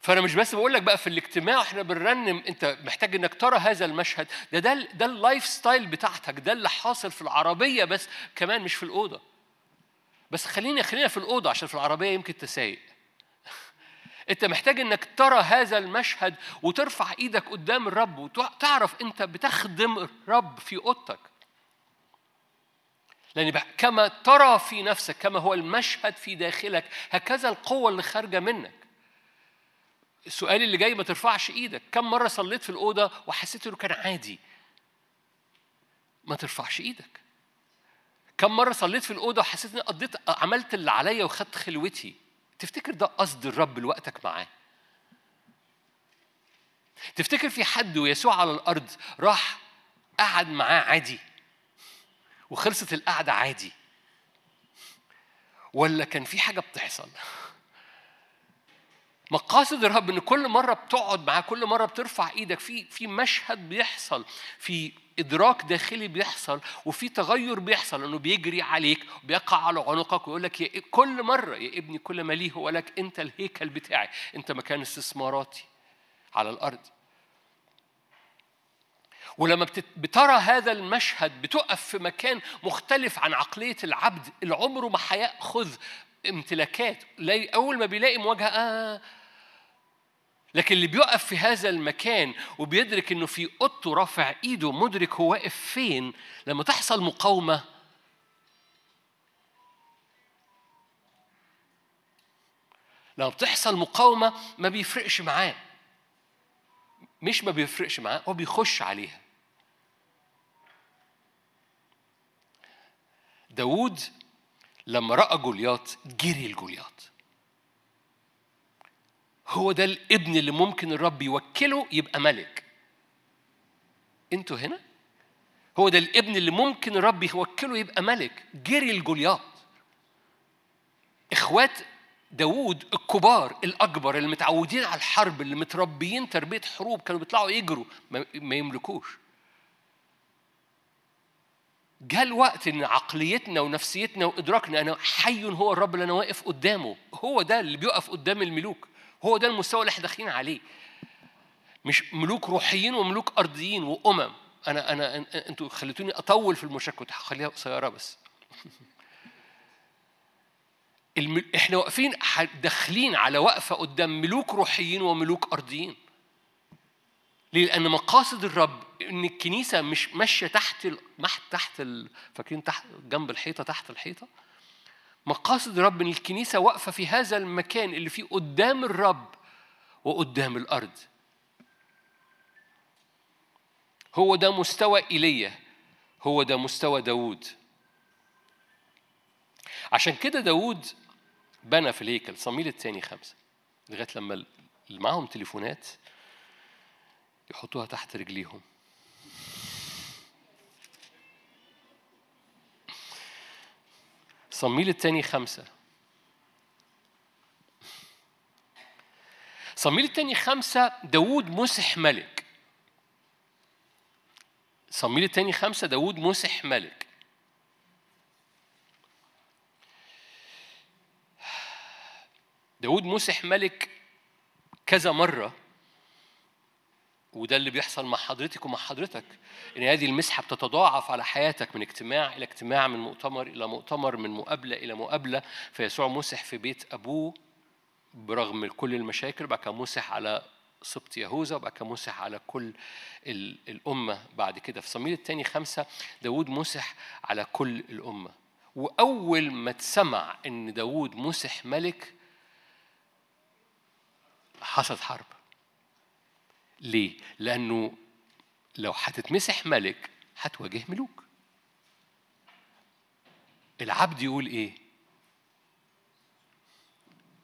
فأنا مش بس بقول لك بقى في الاجتماع إحنا بنرنم أنت محتاج إنك ترى هذا المشهد. ده ده ده ال life style بتاعتك ده اللي حاصل في العربية بس كمان مش في الأوضة. بس خلينا خلينا في الأوضة عشان في العربية يمكن أنت سايق. انت محتاج انك ترى هذا المشهد وترفع إيدك قدام الرب وتعرف انت بتخدم الرب في اوضتك. لأن كما ترى في نفسك كما هو المشهد في داخلك هكذا القوة اللي خارجة منك. السؤال اللي جاي ما ترفعش إيدك. كم مرة صليت في الأوضة وحسيت إنه كان عادي؟ ما ترفعش إيدك. كم مرة صليت في الأوضة وحسيت إني قضيت عملت اللي عليا وخدت خلوتي؟ تفتكر ده قصد الرب لوقتك معاه؟ تفتكر في حد ويسوع على الأرض راح قعد معاه عادي وخلصت القعدة عادي؟ ولا كان في حاجة بتحصل؟ مقاصد الرب إن كل مرة بتقعد معاه كل مرة بترفع إيدك في في مشهد بيحصل في إدراك داخلي بيحصل وفي تغير بيحصل إنه بيجري عليك وبيقع على عنقك ويقول لك يا كل مرة يا ابني كل ما ليه هو لك أنت الهيكل بتاعي أنت مكان استثماراتي على الأرض. ولما بترى هذا المشهد بتقف في مكان مختلف عن عقلية العبد اللي عمره ما هياخذ امتلاكات. أول ما بيلاقي مواجهة آه لكن اللي بيقف في هذا المكان وبيدرك إنه في اوضته رافع إيده مدرك هو واقف فين لما تحصل مقاومة لما بتحصل مقاومة ما بيفرقش معاه. مش ما بيفرقش معاه هو بيخش عليها. داوود لما رأى جولياط جري الجولياط هو ده الابن اللي ممكن الرب يوكله يبقى ملك. أنتوا هنا؟ هو ده الابن اللي ممكن الرب يوكله يبقى ملك. جري الجولياط إخوات داوود الكبار الأكبر اللي متعودين على الحرب اللي متربيين تربية حروب كانوا بيطلعوا يجروا. ما يملكوش. جاء الوقت إن عقليتنا ونفسيتنا وإدراكنا أنا حي هو الرب اللي أنا واقف قدامه. هو ده اللي بيقف قدام الملوك. هو ده المستوى اللي إحنا داخلين عليه مش ملوك روحيين وملوك أرضيين وأمم أنا أنا أنتوا خليتوني أطول في المشاركة كنت هخليها قصيرة بس. إحنا واقفين داخلين على وقفة قدام ملوك روحيين وملوك أرضيين ليه؟ لأن مقاصد الرب إن الكنيسة مش ماشية تحت. تحت. فاكرين تحت جنب الحيطة تحت الحيطة مقاصد الرب إن الكنيسة واقفة في هذا المكان اللي فيه قدام الرب وقدام الأرض. هو ده مستوى إيليا هو ده مستوى داوود. عشان كده داوود بنى في الهيكل صميل الثاني خمسة لغاية لما اللي معاهم تليفونات يحطوها تحت رجليهم. صميل الثاني خمسة. صميل الثاني خمسة داوود مسح ملك. صميل الثاني خمسة داوود مسح ملك. داود مسح ملك كذا مرة. وده اللي بيحصل مع حضرتك ومع حضرتك إن هذه المسحة بتتضاعف على حياتك من اجتماع إلى اجتماع من مؤتمر إلى مؤتمر من مقابلة إلى مقابلة. فيسوع مسح في بيت أبوه برغم كل المشاكل بعد كده مسح على سبط يهوذا وبعد كده مسح على كل الأمة بعد كده. في صميل الثاني خمسة داود مسح على كل الأمة. وأول ما تسمع إن داود مسح ملك حصلت حرب. ليه؟ لأنه لو هتتمسح ملك هتواجه ملوك. العبد يقول إيه؟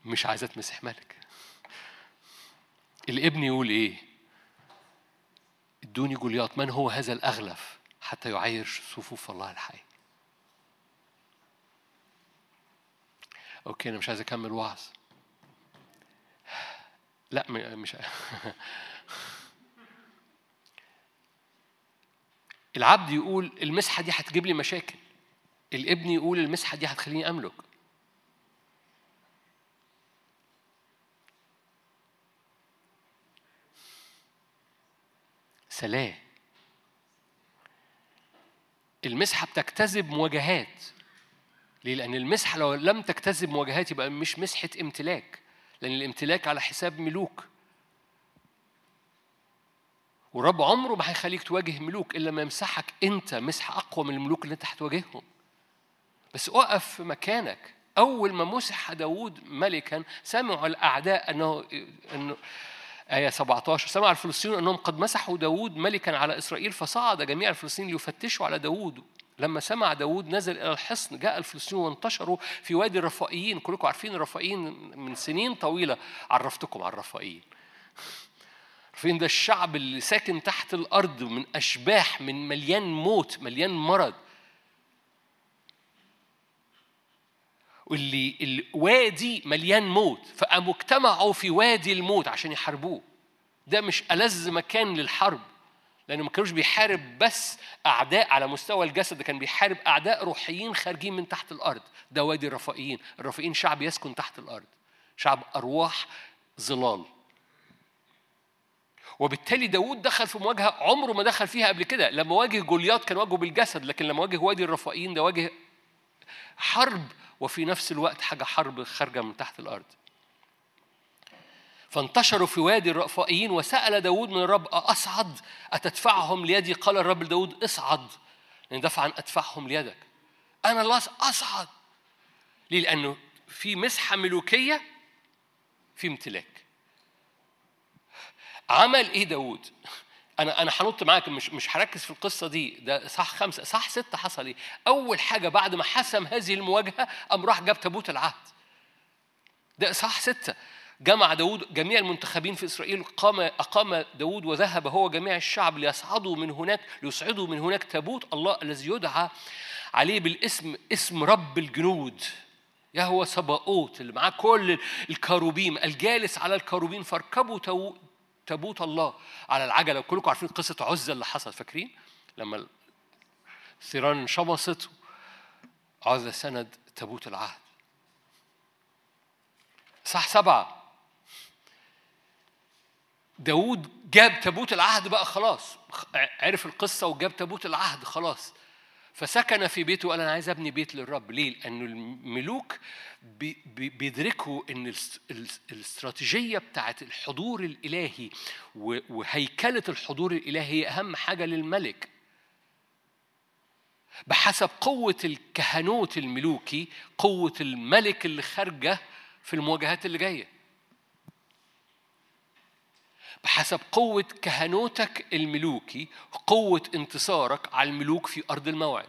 مش عايز اتمسح ملك. الابن يقول إيه؟ ادوني جولياط من هو هذا الأغلف؟ حتى يعير صفوف الله الحي. أوكي أنا مش عايز أكمل وعظ. لا مش العبد يقول المسحة دي هتجيب لي مشاكل. الابن يقول المسحة دي هتخليني أملك. سلام. المسحة بتجتذب مواجهات. ليه؟ لأن المسحة لو لم تجتذب مواجهات يبقى مش مسحة امتلاك. لأن الامتلاك على حساب ملوك. والرب عمره ما هيخليك تواجه ملوك إلا ما يمسحك أنت مسحة أقوى من الملوك اللي أنت هتواجههم. بس أقف في مكانك. أول ما مسح داوود ملكا سمعوا الأعداء أنه أنه آية 17 سمع الفلسطينيون أنهم قد مسحوا داوود ملكا على إسرائيل فصعد. جميع الفلسطينيين ليفتشوا على داوود. لما سمع داود نزل إلى الحصن جاء الفلسطينيون وانتشروا في وادي الرفائيين. كلكم عارفين الرفائيين من سنين طويلة. عرفتكم على الرفائيين. فين ده الشعب اللي ساكن تحت الأرض من أشباح من مليان موت مليان مرض. واللي الوادي مليان موت فقاموا اجتمعوا في وادي الموت عشان يحاربوه. ده مش ألذ مكان للحرب لأنه ما كانوش بيحارب بس أعداء على مستوى الجسد ده كان بيحارب أعداء روحيين خارجين من تحت الأرض. ده وادي الرفائيين. الرفائيين شعب يسكن تحت الأرض. شعب أرواح ظلال. وبالتالي داود دخل في مواجهة عمره ما دخل فيها قبل كده. لما واجه جولياط كان واجهه بالجسد لكن لما واجه وادي الرفائيين ده واجه حرب وفي نفس الوقت حاجة حرب خارجة من تحت الأرض. فانتشروا في وادي الرفائيين وسأل داود من الرب أصعد أتدفعهم ليدي؟ قال الرب لداود اصعد. لأن دفعا أدفعهم ليدك. أنا الله أصعد. ليه؟ لأنه في مسحة ملوكية في امتلاك. عمل إيه داود؟ أنا أنا هنط معاك مش مش هركز في القصة دي ده صح خمسة صح ستة حصل إيه؟ أول حاجة بعد ما حسم هذه المواجهة قام راح جاب تابوت العهد ده صح ستة جمع داود جميع المنتخبين في إسرائيل قام أقام داود وذهب هو جميع الشعب ليصعدوا من هناك ليصعدوا من هناك تابوت الله الذي يدعى عليه بالاسم اسم رب الجنود يهوى سباؤوت اللي معاه كل الكروبيم الجالس على الكروبيم فاركبوا تابوت الله على العجلة وكلكم عارفين قصة عزة اللي حصلت فاكرين؟ لما الثيران انشمصت عزة سند تابوت العهد. صح سبعة. داود جاب تابوت العهد بقى خلاص عرف القصة وجاب تابوت العهد خلاص. فسكن في بيته وقال أنا عايز أبني بيت للرب. ليه؟ لأنه الملوك بيدركوا إن الاستراتيجية بتاعت الحضور الإلهي وهيكلة الحضور الإلهي هي أهم حاجة للملك. بحسب قوة الكهنوت الملوكي قوة الملك اللي خارجة في المواجهات اللي جاية. بحسب قوة كهنوتك الملوكي قوة انتصارك على الملوك في أرض الموعد.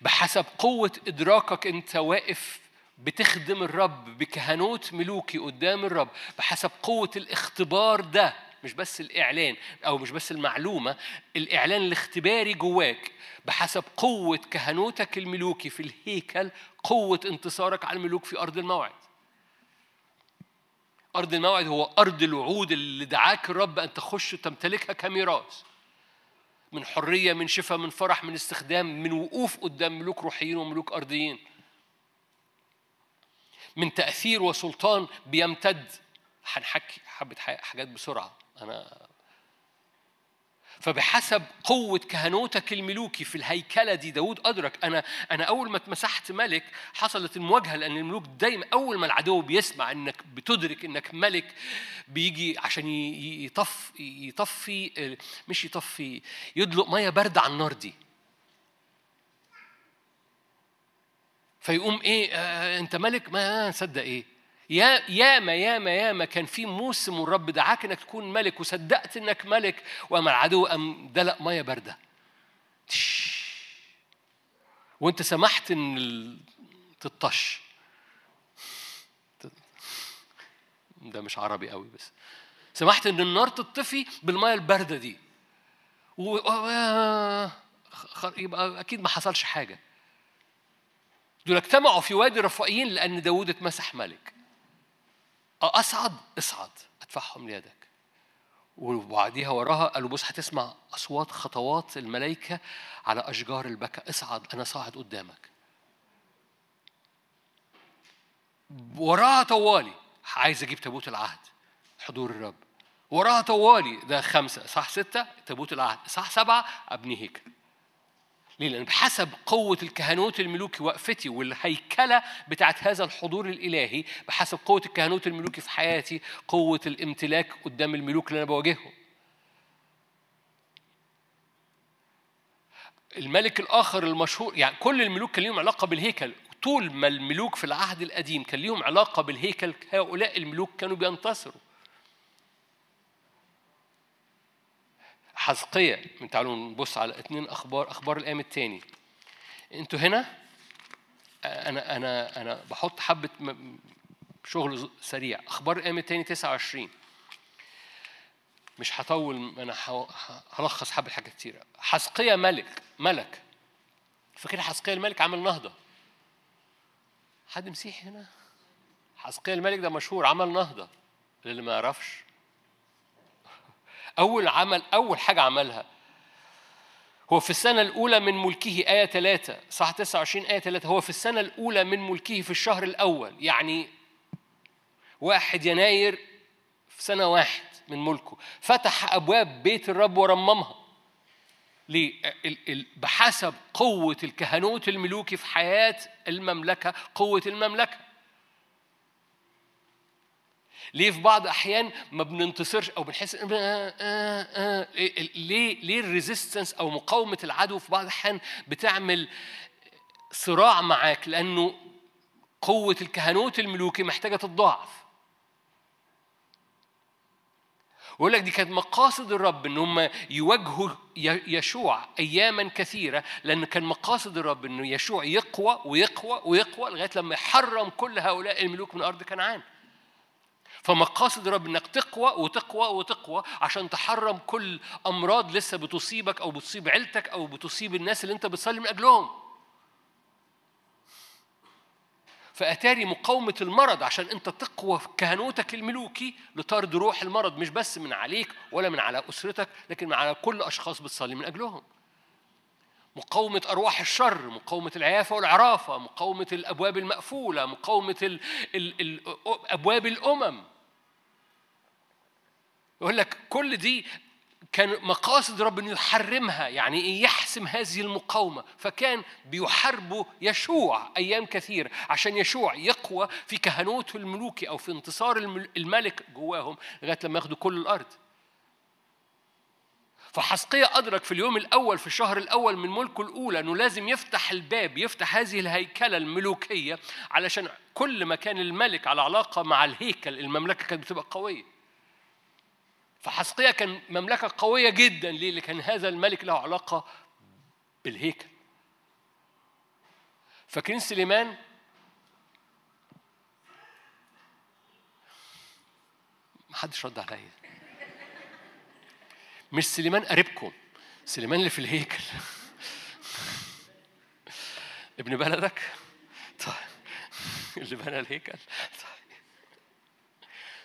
بحسب قوة إدراكك أنت واقف بتخدم الرب بكهنوت ملوكي قدام الرب. بحسب قوة الاختبار ده مش بس الإعلان أو مش بس المعلومة الإعلان الاختباري جواك. بحسب قوة كهنوتك الملوكي في الهيكل قوة انتصارك على الملوك في أرض الموعد. أرض الموعد هو أرض الوعود اللي دعاك الرب أن تخش وتمتلكها كميراث. من حرية من شفاء من فرح من استخدام من وقوف قدام ملوك روحيين وملوك أرضيين. من تأثير وسلطان بيمتد. هنحكي حبة حاجات بسرعة. أنا فبحسب قوة كهنوتك الملوكي في الهيكلة دي داود أدرك أنا أنا أول ما اتمسحت ملك حصلت المواجهة لأن الملوك دايما أول ما العدو بيسمع إنك بتدرك إنك ملك بيجي عشان يطف يطفي مش يطفي يدلق مية باردة على النار دي. فيقوم إيه آه أنت ملك؟ ما نصدق إيه؟ يا ياما ياما ياما كان في موسم والرب دعاك إنك تكون ملك وصدقت إنك ملك. وأما العدو قام دلق مية باردة. وأنت سمحت إن تطش. ده مش عربي قوي بس. سمحت إن النار تطفي بالمية الباردة دي. و... يبقى أكيد ما حصلش حاجة. دول اجتمعوا في وادي رفائيين لأن داوود اتمسح ملك. أصعد اصعد أدفعهم ليدك. وبعديها وراها قالوا بص هتسمع أصوات خطوات الملائكة على أشجار البكا اصعد أنا صاعد قدامك. وراها طوالي. عايز أجيب تابوت العهد. حضور الرب. وراها طوالي. ده خمسة صح ستة؟ تابوت العهد. صح سبعة؟ أبني هيكل ليه؟ لأن بحسب قوة الكهنوت الملوكي وقفتي والهيكلة بتاعت هذا الحضور الإلهي بحسب قوة الكهنوت الملوكي في حياتي قوة الامتلاك قدام الملوك اللي أنا بواجههم. الملك الآخر المشهور يعني كل الملوك كان ليهم علاقة بالهيكل. طول ما الملوك في العهد القديم كان ليهم علاقة بالهيكل هؤلاء الملوك كانوا بينتصروا. حزقية تعالوا نبص على اثنين أخبار أخبار الأيام الثاني أنتوا هنا؟ أنا أنا أنا بحط حبة شغل سريع. أخبار الأيام الثاني 29 مش هطول أنا هلخص حبة حاجات كتيرة. حزقية ملك ملك. فاكر حزقية الملك عمل نهضة؟ حد مسيحي هنا؟ حزقية الملك ده مشهور عمل نهضة. للي ما يعرفش. أول عمل أول حاجة عملها. هو في السنة الأولى من ملكه آية ثلاثة صح 29 آية ثلاثة هو في السنة الأولى من ملكه في الشهر الأول يعني واحد يناير في سنة واحد من ملكه. فتح أبواب بيت الرب ورممها. ليه؟ بحسب قوة الكهنوت الملوكي في حياة المملكة قوة المملكة. ليه في بعض أحيان ما بننتصرش أو بنحس آه آه آه ليه ليه الريزيستنس أو مقاومة العدو في بعض الأحيان بتعمل صراع معاك لأنه قوة الكهنوت الملوكي محتاجة تتضاعف ويقول لك دي كانت مقاصد الرب إن هم يواجهوا يشوع اياما كثيرة لأن كان مقاصد الرب إنه يشوع يقوى ويقوى ويقوى لغاية لما يحرم كل هؤلاء الملوك من أرض كنعان. فمقاصد الرب إنك تقوى وتقوى وتقوى عشان تحرم كل أمراض لسه بتصيبك أو بتصيب عيلتك أو بتصيب الناس اللي أنت بتصلي من أجلهم. فأتاري مقاومة المرض عشان أنت تقوى في كهنوتك الملوكي لطرد روح المرض مش بس من عليك ولا من على أسرتك لكن على كل أشخاص بتصلي من أجلهم. مقاومة أرواح الشر مقاومة العيافة والعرافة مقاومة الأبواب المقفولة مقاومة ال ال ال أبواب الأمم. يقول لك كل دي كان مقاصد رب إنه يحرمها يعني إيه؟ يحسم هذه المقاومة. فكان بيحاربوا يشوع أيام كثير عشان يشوع يقوى في كهنوته الملوكي أو في انتصار الملك جواهم لغاية لما ياخدوا كل الأرض. فحسقية أدرك في اليوم الأول في الشهر الأول من ملكه الأولى أنه لازم يفتح الباب يفتح هذه الهيكلة الملوكية علشان كل ما كان الملك على علاقة مع الهيكل المملكة كانت بتبقى قوية. فحسقية كان مملكة قوية جدا. ليه؟ لكن هذا الملك له علاقة بالهيكل. فاكرين سليمان محدش رد عليا. مش سليمان قريبكم سليمان اللي في الهيكل. ابن بلدك؟ طيب. اللي بنى الهيكل. طيب.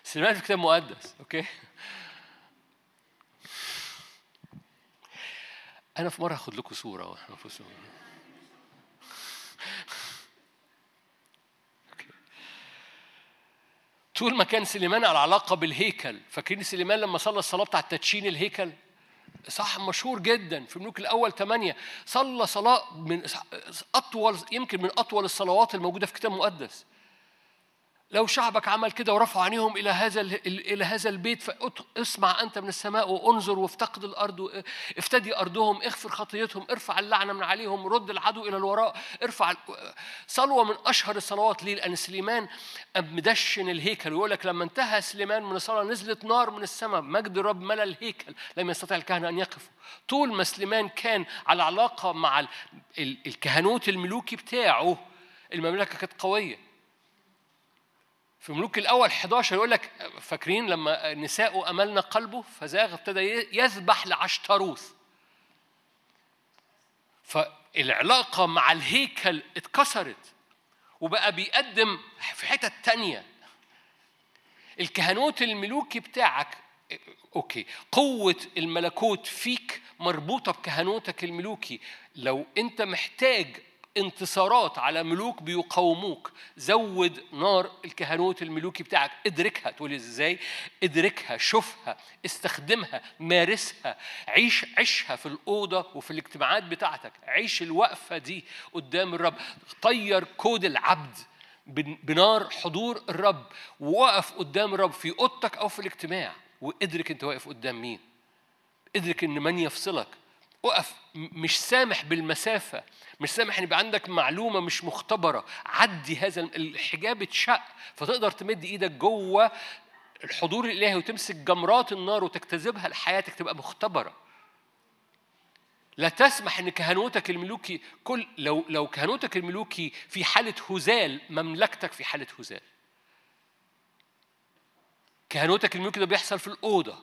سليمان في كتاب مقدس أوكي؟ أنا في مرة هاخد لكم صورة وإحنا في صورة. طول ما كان سليمان على علاقة بالهيكل فاكرين سليمان لما صلى الصلاة بتاعة تدشين الهيكل؟ صح مشهور جدا في الملوك الأول ثمانية صلى صلاة من أطول يمكن من أطول الصلوات الموجودة في كتاب مقدس لو شعبك عمل كده ورفع عينيهم إلى هذا إلى هذا البيت فاسمع أنت من السماء وأنظر وافتقد الأرض افتدي أرضهم اغفر خطيتهم ارفع اللعنة من عليهم رد العدو إلى الوراء ارفع صلوة من أشهر الصلوات ليه؟ لأن سليمان مدشن الهيكل ويقول لك لما انتهى سليمان من الصلاة نزلت نار من السماء مجد الرب ملا الهيكل لم يستطع الكهنة أن يقفوا طول ما سليمان كان على علاقة مع الكهنوت الملوكي بتاعه المملكة كانت قوية في ملوك الأول 11 يقول لك فاكرين لما نساء أملنا قلبه؟ فزاغ ابتدى يذبح لعشتروث فالعلاقة مع الهيكل اتكسرت وبقى بيقدم في حتة تانية. الكهنوت الملوكي بتاعك okay قوة الملكوت فيك مربوطة بكهنوتك الملوكي. لو أنت محتاج انتصارات على ملوك بيقاوموك. زود نار الكهنوت الملوكي بتاعك. ادركها. تقول إزاي؟ ادركها شوفها استخدمها مارسها. عيش عيشها في الأوضة وفي الاجتماعات بتاعتك. عيش الوقفة دي قدام الرب. طير كود العبد بنار حضور الرب. ووقف قدام الرب في أوضتك أو في الاجتماع. وادرك أنت واقف قدام مين. ادرك إن من يفصلك. وقف. مش سامح بالمسافة. مش سامح إن يبقى عندك معلومة مش مختبرة. عدي هذا الحجاب اتشق. فتقدر تمد إيدك جوه الحضور الإلهي وتمسك جمرات النار وتجتذبها لحياتك تبقى مختبرة. لا تسمح إن كهنوتك الملوكي كل لو لو كهنوتك الملوكي في حالة هزال مملكتك في حالة هزال. كهنوتك الملوكي ده بيحصل في الأوضة.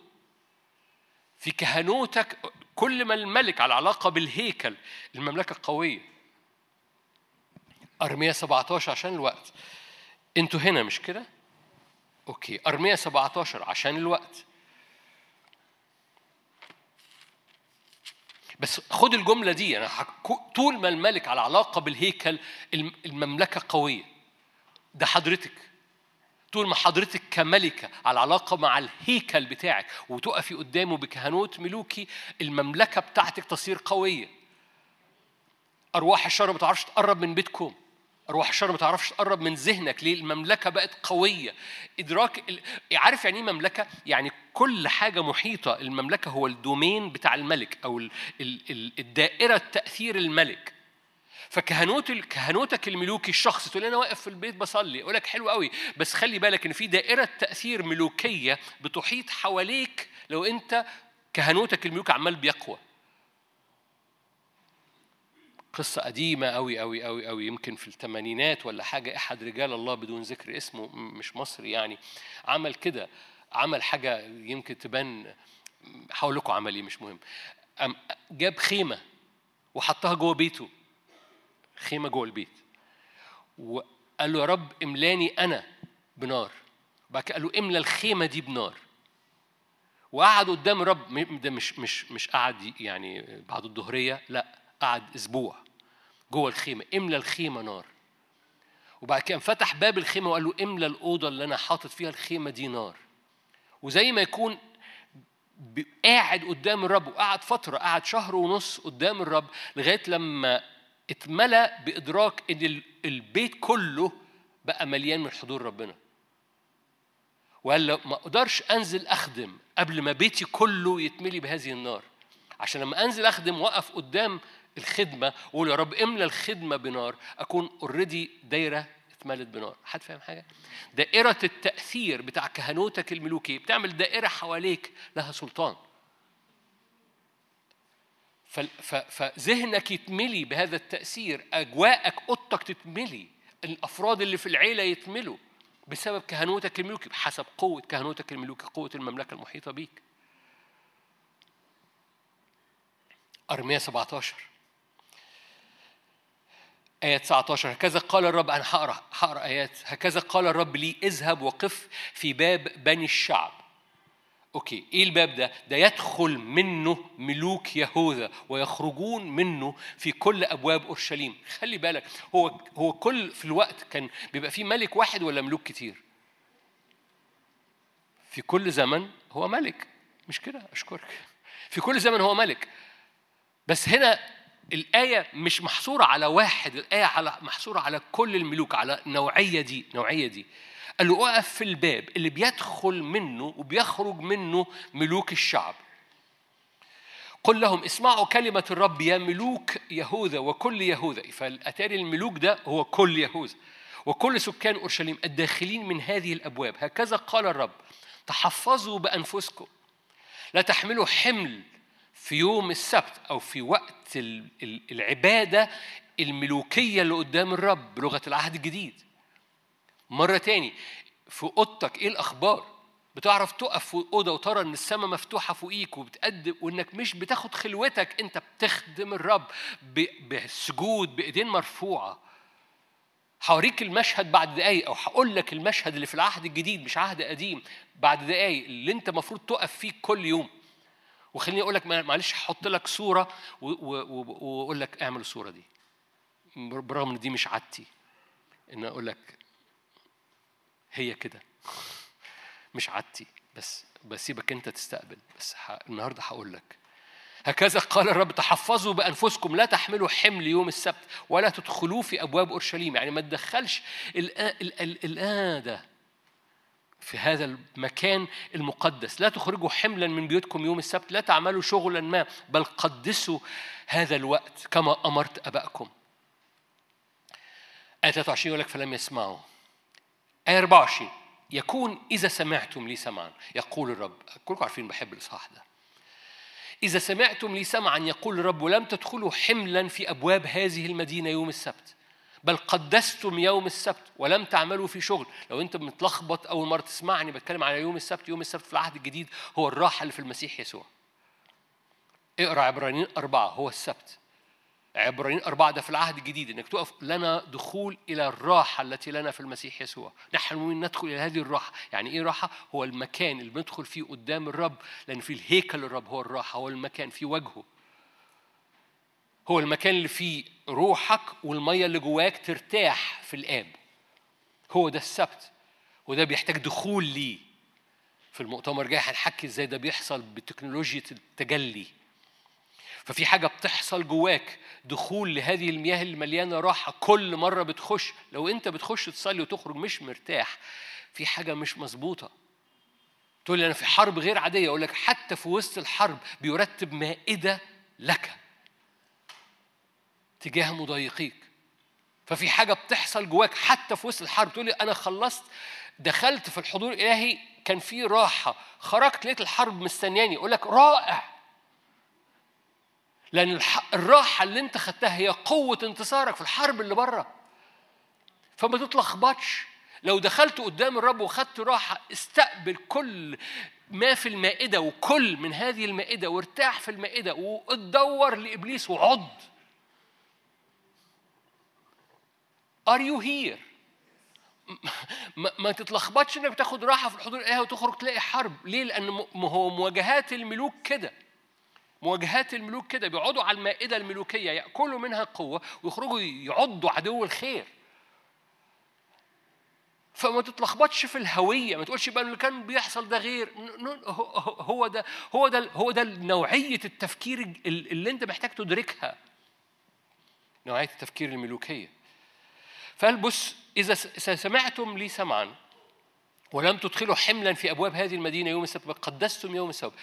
في كهنوتك كل ما الملك على علاقة بالهيكل المملكة قوية. أرمية 17 عشان الوقت. أنتوا هنا مش كده؟ أوكي أرمية 17 عشان الوقت. بس خد الجملة دي أنا طول ما الملك على علاقة بالهيكل المملكة قوية. ده حضرتك. طول ما حضرتك كملكة على علاقة مع الهيكل بتاعك وتقفي قدامه بكهنوت ملوكي المملكة بتاعتك تصير قوية أرواح الشر ما تعرفش تقرب من بيتكم أرواح الشر ما تعرفش تقرب من ذهنك ليه؟ المملكة بقت قوية إدراك عارف يعني إيه مملكة؟ يعني كل حاجة محيطة المملكة هو الدومين بتاع الملك أو الدائرة تأثير الملك فكهنوت كهنوتك الملوكي الشخص تقول أنا واقف في البيت بصلي أقول لك حلو قوي بس خلي بالك إن في دائرة تأثير ملوكية بتحيط حواليك لو أنت كهنوتك الملوكي عمال بيقوى. قصة قديمة أوي أوي أوي أوي يمكن في الثمانينات ولا حاجة أحد رجال الله بدون ذكر اسمه مش مصري يعني عمل كده عمل حاجة يمكن تبان هقول لكم عمل إيه مش مهم. جاب خيمة وحطها جوه بيته. خيمة جوه البيت. وقال له يا رب املاني أنا بنار. بعد قال له املى الخيمة دي بنار. وقعد قدام الرب ده مش مش مش قعد يعني بعد الظهرية لا قعد أسبوع جوه الخيمة. املى الخيمة نار. وبعد كده فتح باب الخيمة وقال له املى الأوضة اللي أنا حاطط فيها الخيمة دي نار. وزي ما يكون قاعد قدام الرب وقعد فترة قعد شهر ونص قدام الرب لغاية لما اتملى بإدراك إن البيت كله بقى مليان من حضور ربنا. وقال ما أقدرش أنزل أخدم قبل ما بيتي كله يتملي بهذه النار. عشان لما أنزل أخدم وأقف قدام الخدمة وأقول يا رب املى الخدمة بنار أكون اوريدي دايرة اتملت بنار. حد فاهم حاجة؟ دائرة التأثير بتاع كهنوتك الملوكي بتعمل دائرة حواليك لها سلطان. فذهنك يتملي بهذا التأثير أجواءك أوضتك تتملي الأفراد اللي في العيلة يتملوا بسبب كهنوتك الملوكي بحسب قوة كهنوتك الملوكي قوة المملكة المحيطة بيك. أرمية 17 آية 19 هكذا قال الرب أنا هقرأ هقرأ آيات هكذا قال الرب لي اذهب وقف في باب بني الشعب. أوكي إيه الباب ده؟ ده يدخل منه ملوك يهوذا ويخرجون منه في كل أبواب أورشليم. خلي بالك هو هو كل في الوقت كان بيبقى في ملك واحد ولا ملوك كتير؟ في كل زمن هو ملك. مش كده؟ أشكرك. في كل زمن هو ملك. بس هنا الآية مش محصورة على واحد الآية على محصورة على كل الملوك على النوعية دي نوعية دي. قال له اقف في الباب اللي بيدخل منه وبيخرج منه ملوك الشعب. قل لهم اسمعوا كلمة الرب يا ملوك يهوذا وكل يهوذا. فالأتاري الملوك ده هو كل يهوذا وكل سكان أورشليم الداخلين من هذه الأبواب. هكذا قال الرب تحفظوا بأنفسكم. لا تحملوا حمل في يوم السبت أو في وقت العبادة الملوكية اللي قدام الرب بلغة العهد الجديد. مرة تاني في أوضتك إيه الأخبار؟ بتعرف تقف في أوضة وترى إن السماء مفتوحة فوقيك وبتقدم وإنك مش بتاخد خلوتك أنت بتخدم الرب بسجود بإيدين مرفوعة. هوريك المشهد بعد دقايق أو هقول لك المشهد اللي في العهد الجديد مش عهد قديم بعد دقايق اللي أنت المفروض تقف فيه كل يوم. وخليني أقول لك معلش هحط لك صورة وأقول لك اعمل الصورة دي. برغم إن دي مش عادتي. إن أقول لك هي كده. مش عادتي بس بسيبك انت تستقبل. بس النهارده هقول لك. هكذا قال الرب تحفظوا بأنفسكم لا تحملوا حمل يوم السبت ولا تدخلوا في أبواب أورشليم. يعني ما تدخلش الآن في هذا المكان المقدس. لا تخرجوا حملا من بيوتكم يوم السبت لا تعملوا شغلا ما بل قدسوا هذا الوقت كما أمرت ابائكم آية 23 يقول لك فلم يسمعوا. آية 24 يكون إذا سمعتم لي سمعا. يقول الرب كلكم عارفين بحب الإصحاح ده. إذا سمعتم لي سمعا يقول الرب ولم تدخلوا حملا في أبواب هذه المدينة يوم السبت بل قدستم يوم السبت ولم تعملوا في شغل. لو أنت متلخبط أول مرة تسمعني بتكلم على يوم السبت يوم السبت في العهد الجديد هو الراحة اللي في المسيح يسوع. اقرأ عبرانيين أربعة هو السبت. عبرانيين أربعة ده في العهد الجديد إنك تقف لنا دخول إلى الراحة التي لنا في المسيح يسوع. نحن ندخل إلى هذه الراحة. يعني إيه راحة؟ هو المكان اللي بندخل فيه قدام الرب لأن في الهيكل الرب هو الراحة هو المكان في وجهه. هو المكان اللي فيه روحك والمية اللي جواك ترتاح في الآب. هو ده السبت وده بيحتاج دخول ليه. في المؤتمر جاي هنحكي إزاي ده بيحصل بتكنولوجيا التجلي. ففي حاجة بتحصل جواك دخول لهذه المياه المليانة راحة كل مرة بتخش لو أنت بتخش تصلي وتخرج مش مرتاح في حاجة مش مظبوطة. تقول لي أنا في حرب غير عادية أقول لك حتى في وسط الحرب بيرتب مائدة لك تجاه مضايقيك. ففي حاجة بتحصل جواك حتى في وسط الحرب تقول لي أنا خلصت دخلت في الحضور الإلهي كان في راحة خرجت لقيت الحرب مستنياني أقول لك رائع. لأن الراحة اللي أنت خدتها هي قوة انتصارك في الحرب اللي بره فما تتلخبطش لو دخلت قدام الرب وخدت راحة استقبل كل ما في المائدة وكل من هذه المائدة وارتاح في المائدة وتدور لإبليس وعض Are you here؟ ما, تتلخبطش إنك بتاخد راحة في الحضور الإلهي وتخرج تلاقي حرب، ليه؟ لأن هو مواجهات الملوك كده. مواجهات الملوك كده بيقعدوا على المائدة الملوكية يأكلوا منها قوة ويخرجوا يعضوا عدو الخير. فما تتلخبطش في الهوية ما تقولش بقى اللي كان بيحصل ده غير. هو ده هو ده هو ده نوعية التفكير اللي انت محتاج تدركها. نوعية التفكير الملوكية. فقال بص إذا سمعتم لي سمعا ولم تدخلوا حملا في أبواب هذه المدينة يوم السبت قدستم يوم السبت.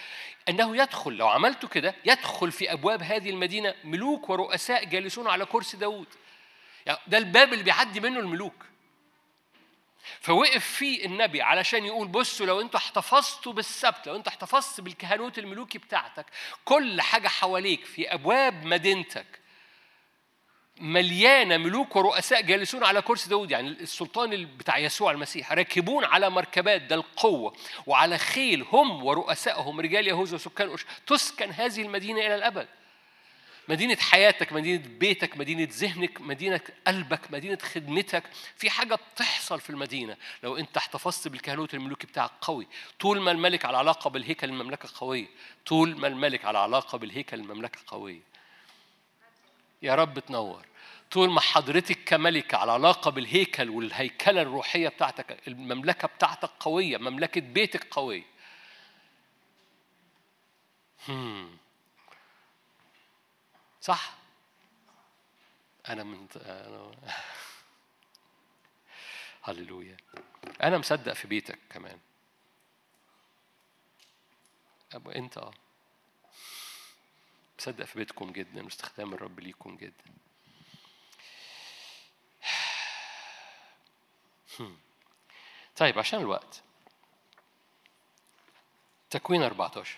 أنه يدخل لو عملتوا كده يدخل في أبواب هذه المدينة ملوك ورؤساء جالسون على كرسي داوود. يعني ده الباب اللي بيعدي منه الملوك. فوقف فيه النبي علشان يقول بصوا لو أنتوا احتفظتوا بالسبت لو انت احتفظت بالكهنوت الملوكي بتاعتك كل حاجة حواليك في أبواب مدينتك مليانة ملوك ورؤساء جالسون على كرسي داود. يعني السلطان بتاع يسوع المسيح. راكبون على مركبات ده القوة. وعلى خيل هم ورؤسائهم رجال يهوذا وسكان تسكن هذه المدينة إلى الأبد. مدينة حياتك مدينة بيتك مدينة ذهنك مدينة قلبك مدينة خدمتك. في حاجة بتحصل في المدينة. لو أنت احتفظت بالكهنوت الملوكي بتاعك قوي. طول ما الملك على علاقة بالهيكل المملكة قوية. طول ما الملك على علاقة بالهيكل المملكة قوية. يا رب تنور. طول ما حضرتك كملكة على علاقة بالهيكل والهيكلة الروحية بتاعتك المملكة بتاعتك قوية مملكة بيتك قوية. صح؟ أنا من أنا هللويا. أنا مصدق في بيتك كمان. أبو أنت أه. مصدق في بيتكم جدا واستخدام الرب ليكم جدا. طيب عشان الوقت تكوين 14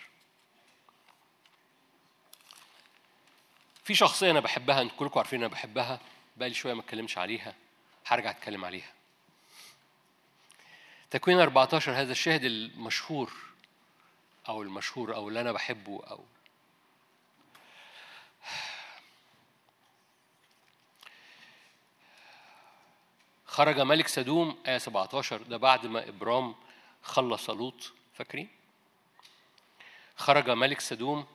في شخصية أنا بحبها أنتوا كلكم عارفين أنا بحبها بقالي شوية ما اتكلمش عليها هرجع أتكلم عليها تكوين 14 هذا الشاهد المشهور أو المشهور أو اللي أنا بحبه أو خرج ملك سدوم آية 17 ده بعد ما إبرام خلص لوط فاكرين؟ خرج ملك سدوم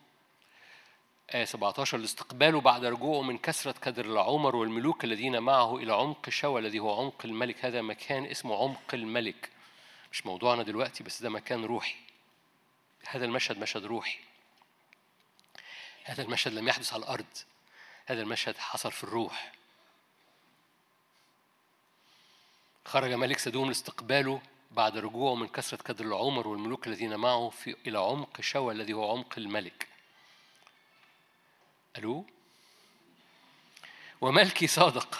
آية 17 لاستقباله بعد رجوعه من كثرة كدر العمر والملوك الذين معه إلى عمق شوى الذي هو عمق الملك. هذا مكان اسمه عمق الملك. مش موضوعنا دلوقتي بس ده مكان روحي. هذا المشهد مشهد روحي. هذا المشهد لم يحدث على الأرض. هذا المشهد حصل في الروح. خرج ملك سدوم لاستقباله بعد رجوعه من كثرة كدر العمر والملوك الذين معه في إلى عمق شوى الذي هو عمق الملك. ألو؟ وملكي صادق.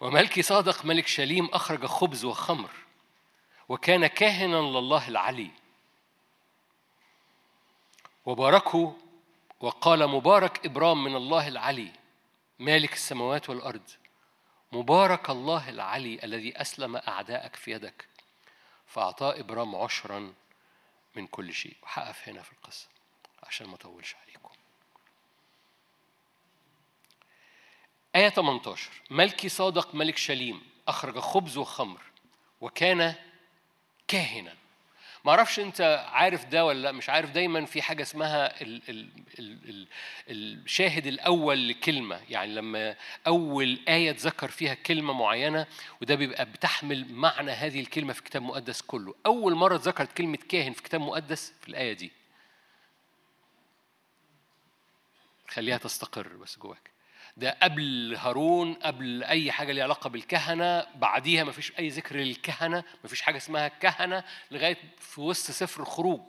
وملكي صادق ملك شليم أخرج خبز وخمر وكان كاهنا لله العلي. وباركه وقال مبارك إبرام من الله العلي مالك السماوات والأرض. مبارك الله العلي الذي أسلم أعداءك في يدك. فأعطاه إبرام عشرا من كل شيء. وحقف هنا في القصة عشان ما أطولش عليكم. آية 18 ملكي صادق ملك شليم أخرج خبز وخمر وكان كاهنا. ما أعرفش انت عارف ده ولا لا مش عارف دايما في حاجة اسمها ال ال ال ال الشاهد الأول لكلمة. يعني لما أول آية تذكر فيها كلمة معينة وده بيبقى بتحمل معنى هذه الكلمة في الكتاب المقدس كله. أول مرة ذكرت كلمة كاهن في الكتاب المقدس في الآية دي. خليها تستقر بس جواك. ده قبل هارون قبل أي حاجة ليها علاقة بالكهنة بعديها ما فيش أي ذكر للكهنة ما فيش حاجة اسمها كهنة لغاية في وسط سفر الخروج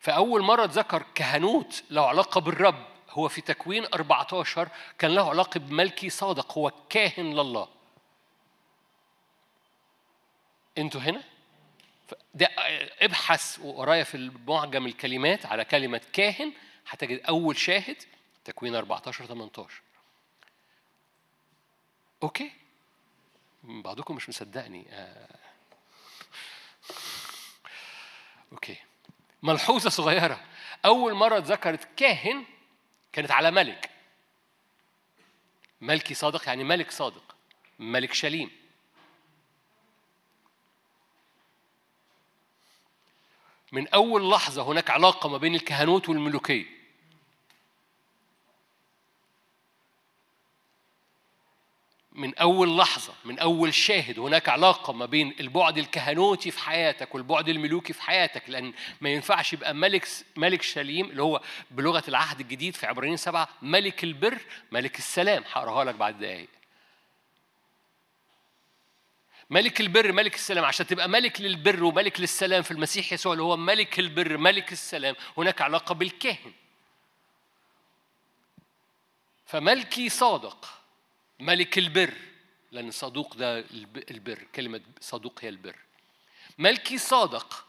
فأول مرة اتذكر كهنوت له علاقة بالرب هو في تكوين 14 كان له علاقة بملكي صادق هو كاهن لله. أنتوا هنا؟ ده ابحث ورايا في معجم الكلمات على كلمة كاهن هتجد أول شاهد تكوين 14 18 okay. بعضكم مش مصدقني آه. okay. ملحوظة صغيرة. أول مرة ذكرت كاهن كانت على ملك. ملكي صادق يعني ملك صادق. ملك شاليم. من أول لحظة هناك علاقة ما بين الكهنوت والملوكية. من أول لحظة من أول شاهد هناك علاقة ما بين البعد الكهنوتي في حياتك والبعد الملوكي في حياتك لأن ما ينفعش يبقى ملك ملك شليم اللي هو بلغة العهد الجديد في عبرانيين سبعة ملك البر ملك السلام. هقراها لك بعد دقايق. ملك البر ملك السلام. عشان تبقى ملك للبر وملك للسلام في المسيح يسوع اللي هو ملك البر ملك السلام هناك علاقة بالكاهن. فملكي صادق ملك البر لأن صدوق ده البر كلمة صدوق هي البر. ملكي صادق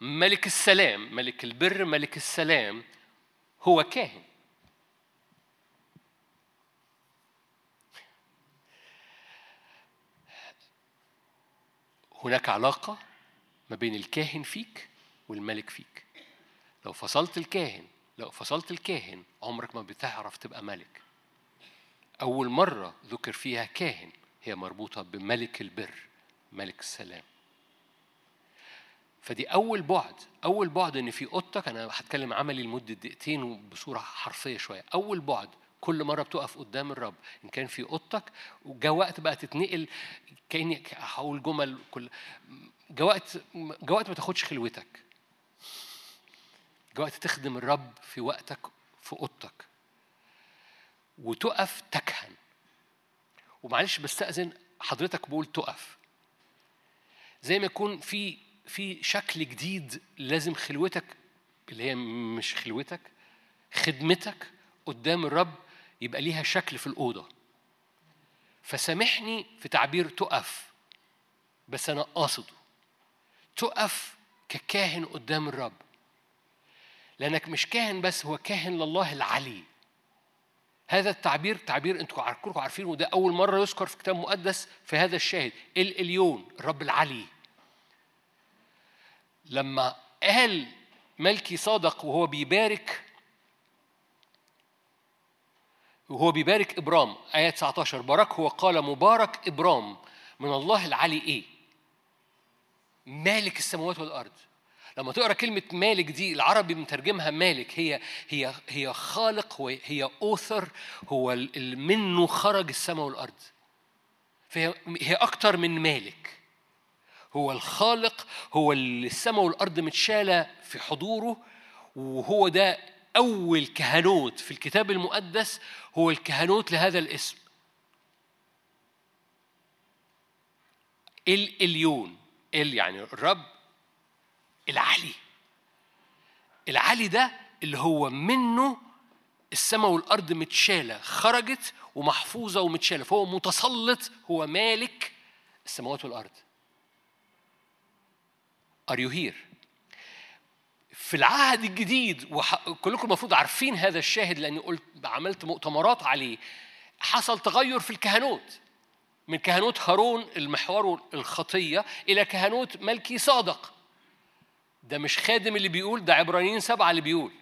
ملك السلام ملك البر ملك السلام هو كاهن. هناك علاقة ما بين الكاهن فيك والملك فيك. لو فصلت الكاهن لو فصلت الكاهن عمرك ما بتعرف تبقى ملك. أول مرة ذكر فيها كاهن هي مربوطة بملك البر ملك السلام. فدي أول بعد أول بعد إن في أوضتك أنا هتكلم عملي لمدة دقيقتين وبصورة حرفية شوية. أول بعد كل مرة بتقف قدام الرب. إن كان في أوضتك وجاء وقت بقى تتنقل كأني هقول جمل كل جاء وقت جاء وقت ما تاخدش خلوتك. جاء وقت تخدم الرب في وقتك في أوضتك وتقف تكهن. ومعلش بستأذن حضرتك بقول تقف. زي ما يكون في في شكل جديد لازم خلوتك اللي هي مش خلوتك خدمتك قدام الرب يبقى ليها شكل في الأوضة. فسامحني في تعبير تقف بس أنا قاصده. تقف ككاهن قدام الرب. لأنك مش كاهن بس هو كاهن لله العلي. هذا التعبير تعبير أنتوا كلكم عارفينه وده أول مرة يذكر في كتاب مقدس في هذا الشاهد الإليون الرب العلي. لما قال ملكي صادق وهو بيبارك وهو بيبارك إبرام إيه 19 باركه وقال مبارك إبرام من الله العلي إيه؟ مالك السماوات والأرض. لما تقرأ كلمة مالك دي العربي مترجمها مالك هي هي هي خالق هي اوثر هو منه خرج السماء والأرض. فهي هي أكتر من مالك. هو الخالق هو اللي السماء والأرض متشالة في حضوره وهو ده أول كهنوت في الكتاب المقدس هو الكهنوت لهذا الاسم. الاليون ال يعني الرب العلي. العلي ده اللي هو منه السماء والأرض متشالة خرجت ومحفوظة ومتشالة فهو متسلط هو مالك السماوات والأرض. Are you here؟ في العهد الجديد وكلكم المفروض عارفين هذا الشاهد لأني قلت عملت مؤتمرات عليه حصل تغير في الكهنوت. من كهنوت هارون المحور الخطية إلى كهنوت ملكي صادق. ده مش خادم اللي بيقول ده عبرانيين سبعة اللي بيقول.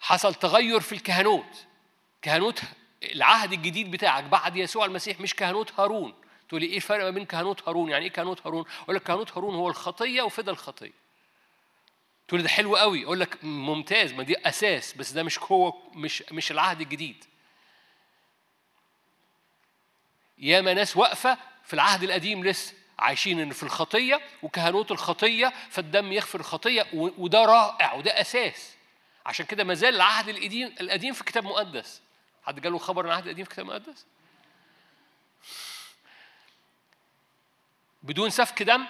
حصل تغير في الكهنوت. كهنوت العهد الجديد بتاعك بعد يسوع المسيح مش كهنوت هارون. تقولي إيه الفرق ما بين كهنوت هارون؟ يعني إيه كهنوت هارون؟ أقول لك كهنوت هارون هو الخطية وفدى الخطية. تقولي ده حلو قوي. أقول لك ممتاز ما دي أساس بس ده مش هو مش مش العهد الجديد. ياما ناس واقفة في العهد القديم لسه. عايشين إن في الخطية وكهنوت الخطية فالدم يغفر الخطية وده رائع وده أساس. عشان كده ما زال العهد القديم القديم في كتاب مقدس. حد جاله خبر عن العهد القديم في كتاب مقدس؟ بدون سفك دم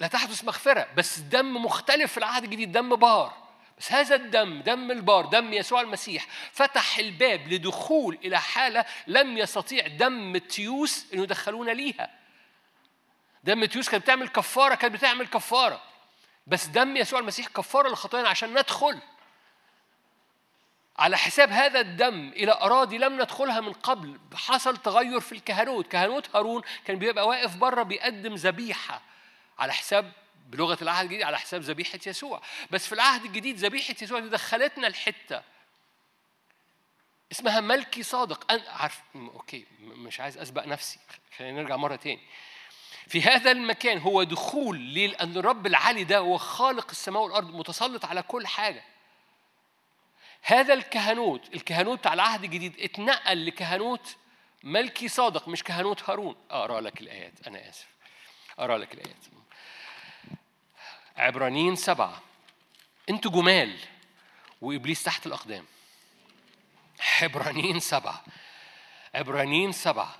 لا تحدث مغفرة بس الدم مختلف في العهد الجديد دم بار. بس هذا الدم دم البار دم يسوع المسيح فتح الباب لدخول إلى حالة لم يستطيع دم التيوس إنه يدخلونا ليها. دم تيوس كانت بتعمل كفارة كانت بتعمل كفارة. بس دم يسوع المسيح كفاره لخطايانا عشان ندخل. على حساب هذا الدم إلى أراضي لم ندخلها من قبل حصل تغير في الكهنوت. كهنوت هارون كان بيبقى واقف بره بيقدم ذبيحة على حساب بلغة العهد الجديد على حساب ذبيحة يسوع. بس في العهد الجديد ذبيحة يسوع دي دخلتنا الحتة اسمها ملكي صادق. أنا عارف أوكي مش عايز أسبق نفسي. خلينا نرجع مرة تاني. في هذا المكان هو دخول ليه؟ لأن الرب العالي ده هو خالق السماء والأرض متسلط على كل حاجة. هذا الكهنوت الكهنوت بتاع العهد الجديد اتنقل لكهنوت ملكي صادق مش كهنوت هارون. أقرأ لك الآيات أنا آسف. أقرأ لك الآيات. عبرانيين سبعة. أنتوا جمال وإبليس تحت الأقدام. عبرانيين سبعة. عبرانيين سبعة.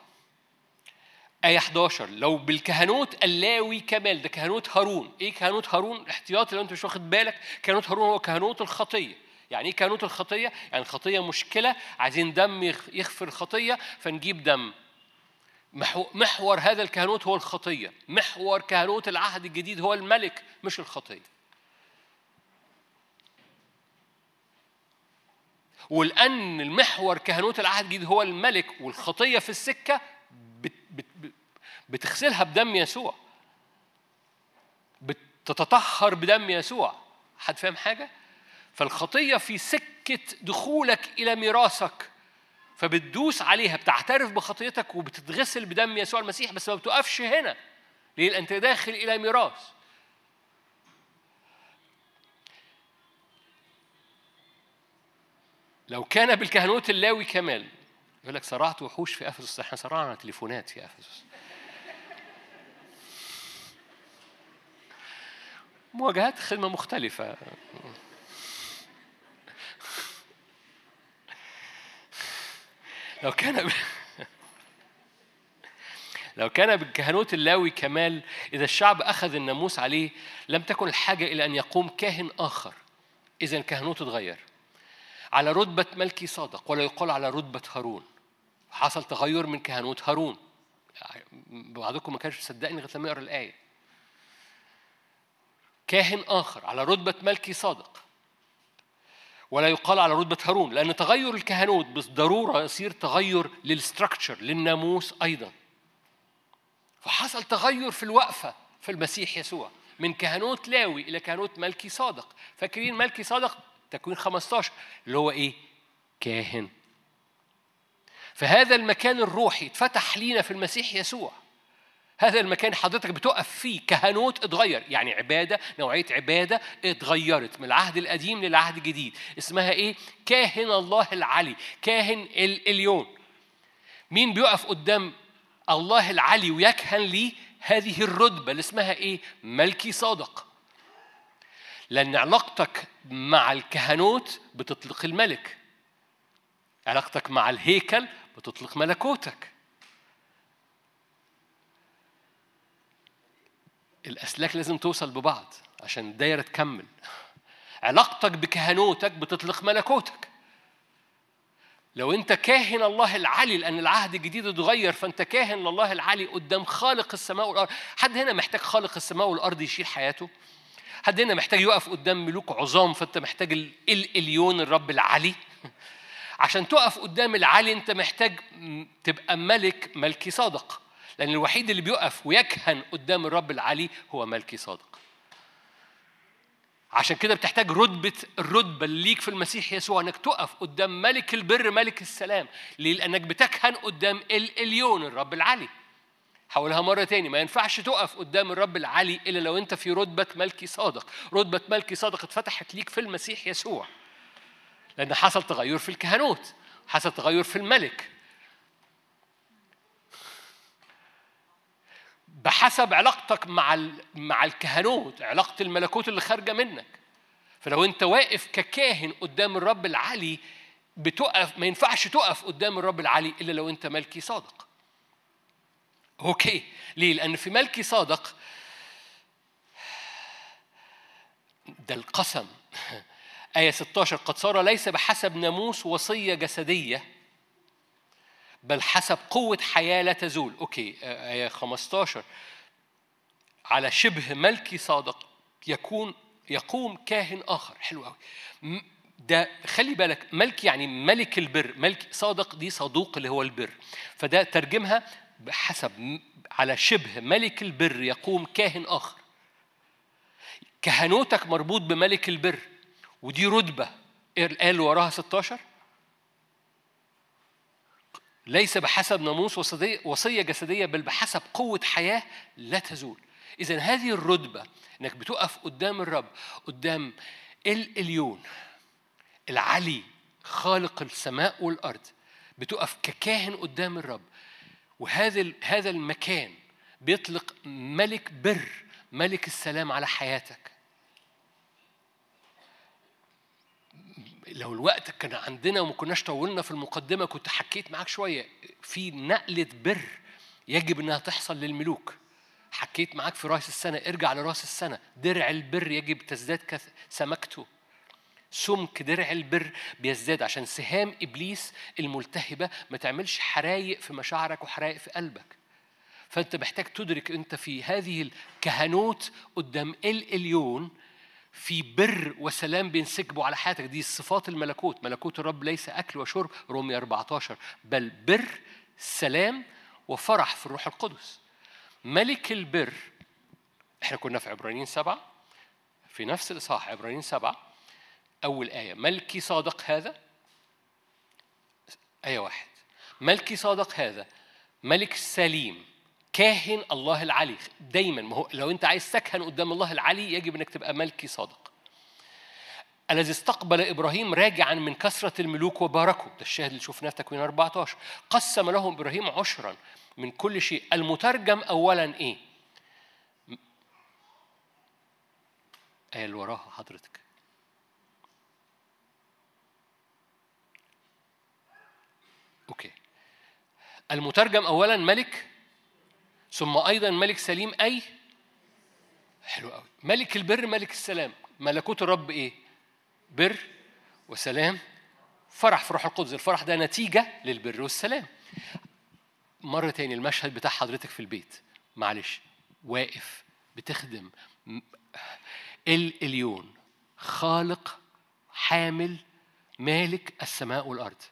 آية 11 لو بالكهنوت اللاوي كمال. ده كهنوت هارون، إيه كهنوت هارون؟ احتياطي لو أنت مش واخد بالك. كهنوت هارون هو كهنوت الخطية، يعني إيه كهنوت الخطية؟ يعني الخطية مشكلة. عايزين دم يغفر الخطية فنجيب دم. محور هذا الكهنوت هو الخطية. محور كهنوت العهد الجديد هو الملك مش الخطية. ولان المحور كهنوت العهد الجديد هو الملك والخطية في بت بتغسلها بدم يسوع. بتتطهر بدم يسوع. حد فاهم حاجة؟ فالخطية في سكة دخولك إلى ميراثك فبتدوس عليها بتعترف بخطيتك وبتتغسل بدم يسوع المسيح بس ما بتقفش هنا ليه؟ أنت داخل إلى ميراث. لو كان بالكهنوت اللاوي كمال يقول لك صرعت وحوش في أفسس. إحنا صرعنا تليفونات في أفسس. مواجهات خدمة مختلفة. لو كان ب... لو كان بالكهنوت اللاوي كمال إذا الشعب أخذ الناموس عليه لم تكن الحاجة إلى أن يقوم كاهن آخر. إذا الكهنوت اتغير. على رتبة ملكي صادق ولا يقال على رتبة هارون. حصل تغير من كهنوت هارون. بعضكم ما كانش مصدقني غير لما يقرأ الآية. كاهن آخر على رتبة ملكي صادق. ولا يقال على رتبة هارون لأن تغير الكهنوت بالضرورة يصير تغير للستراكشر للناموس أيضا. فحصل تغير في الوقفة في المسيح يسوع من كهنوت لاوي إلى كهنوت ملكي صادق. فاكرين ملكي صادق تكوين 15 اللي هو إيه؟ كاهن. فهذا المكان الروحي اتفتح لينا في المسيح يسوع. هذا المكان حضرتك بتقف فيه كهنوت اتغير يعني عبادة نوعية عبادة اتغيرت من العهد القديم للعهد الجديد. اسمها إيه؟ كاهن الله العلي كاهن الاليون مين بيقف قدام الله العلي ويكهن ليه؟ هذه الرتبة اللي اسمها إيه؟ ملكي صادق. لأن علاقتك مع الكهنوت بتطلق الملك. علاقتك مع الهيكل بتطلق ملكوتك. الأسلاك لازم توصل ببعض عشان الدايرة تكمل. علاقتك بكهنوتك بتطلق ملكوتك. لو أنت كاهن الله العلي لأن العهد الجديد اتغير فأنت كاهن لله العلي قدام خالق السماء والأرض. حد هنا محتاج خالق السماء والأرض يشيل حياته؟ حد هنا محتاج يقف قدام ملوك عظام فأنت محتاج الاليون الرب العلي عشان تقف قدام العلي أنت محتاج تبقى ملك ملكي صادق لأن الوحيد اللي بيقف ويكهن قدام الرب العلي هو ملكي صادق عشان كده بتحتاج رتبة الرتبة اللي ليك في المسيح يسوع إنك تقف قدام ملك البر ملك السلام ليه؟ لأنك بتكهن قدام الإليون الرب العلي حولها مرة تاني ما ينفعش تقف قدام الرب العلي إلا لو أنت في رتبة ملكي صادق. رتبة ملكي صادق اتفتحت ليك في المسيح يسوع. لأن حصل تغير في الكهنوت حصل تغير في الملك. بحسب علاقتك مع مع الكهنوت علاقة الملكوت اللي خارجة منك. فلو أنت واقف ككاهن قدام الرب العلي بتقف ما ينفعش تقف قدام الرب العلي إلا لو أنت ملكي صادق. أوكي. ليه؟ لأن في ملكي صادق ده القسم. آية 16 قد صار ليس بحسب ناموس وصية جسدية بل حسب قوة حياة لا تزول. أوكي. آية 15 على شبه ملكي صادق يكون يقوم كاهن آخر. حلو قوي ده خلي بالك ملك يعني ملك البر. ملك صادق دي صدوق اللي هو البر. فده ترجمها بحسب على شبه ملك البر يقوم كاهن آخر. كهنوتك مربوط بملك البر ودي رتبة. قال وراها 16 ليس بحسب ناموس وصية جسدية بل بحسب قوة حياة لا تزول. إذا هذه الرتبة إنك بتقف قدام الرب قدام الإليون العلي خالق السماء والأرض بتقف ككاهن قدام الرب. وهذا هذا المكان بيطلق ملك بر ملك السلام على حياتك. لو الوقت كان عندنا وما كناش طولنا في المقدمة كنت حكيت معاك شوية. في نقلة بر يجب إنها تحصل للملوك. حكيت معاك في رأس السنة. ارجع لرأس السنة. درع البر يجب تزداد. سمكته. سمك درع البر بيزداد عشان سهام إبليس الملتهبة ما تعملش حرايق في مشاعرك وحرايق في قلبك. فأنت محتاج تدرك أنت في هذه الكهنوت قدام الاليون في بر وسلام بينسكبوا على حياتك. دي صفات الملكوت. ملكوت الرب ليس أكل وشرب. رومية 14 بل بر سلام وفرح في الروح القدس. ملك البر إحنا كنا في عبرانيين سبعة. في نفس الإصحاح عبرانيين سبعة. أول آية. ملكي صادق هذا؟ آية واحد. ملكي صادق هذا. ملك سليم. كاهن الله العلي. دايما. ما هو لو أنت عايز تكهن قدام الله العلي يجب إنك تبقى ملكي صادق. الذي استقبل إبراهيم راجعا من كثرة الملوك وباركه. ده الشاهد اللي شفناه في تكوين 14 قسم لهم إبراهيم عشرا من كل شيء. المترجم اولا إيه؟ آية اللي وراها حضرتك. أوكي. المترجم اولا ملك ثم أيضا ملك سليم أي؟ حلو قوي ملك البر ملك السلام. ملكوت الرب إيه؟ بر وسلام. فرح في روح القدس. الفرح ده نتيجة للبر والسلام. مرة تاني المشهد بتاع حضرتك في البيت. معلش. واقف بتخدم. الإليون خالق حامل مالك السماء والأرض.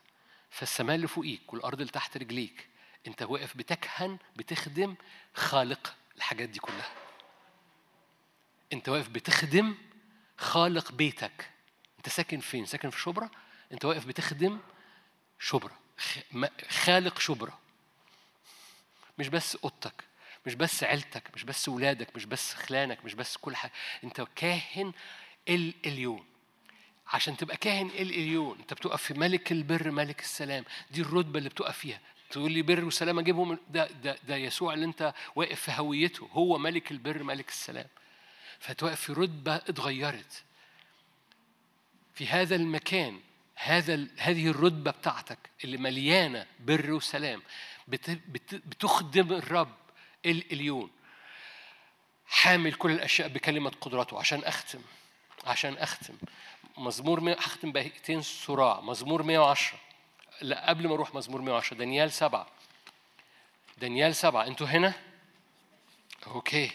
فالسماء اللي فوقيك والأرض اللي تحت رجليك أنت واقف بتكهن بتخدم خالق الحاجات دي كلها. أنت واقف بتخدم خالق بيتك. أنت ساكن فين؟ ساكن في شبرا؟ أنت واقف بتخدم شبرا. خالق شبرا. مش بس أوضتك مش بس عيلتك مش بس ولادك مش بس خلانك مش بس كل حاجة. أنت كاهن الاليون عشان تبقى كاهن الإليون. انت بتقف في ملك البر ملك السلام. دي الرتبة اللي بتقف فيها. تقول لي بر وسلام اجيبهم ده ده ده يسوع اللي انت واقف في هويته. هو ملك البر ملك السلام. فتوقف في رتبة اتغيرت. في هذا المكان هذا هذه الرتبة بتاعتك اللي مليانة بر وسلام بتخدم الرب الإليون. حامل كل الأشياء بكلمة قدرته عشان أختم عشان أختم. مزمور. هختم بهيئتين صراع. مزمور 110 لا قبل ما أروح مزمور 110 دانيال سبعة. دانيال سبعة. أنتوا هنا؟ أوكي.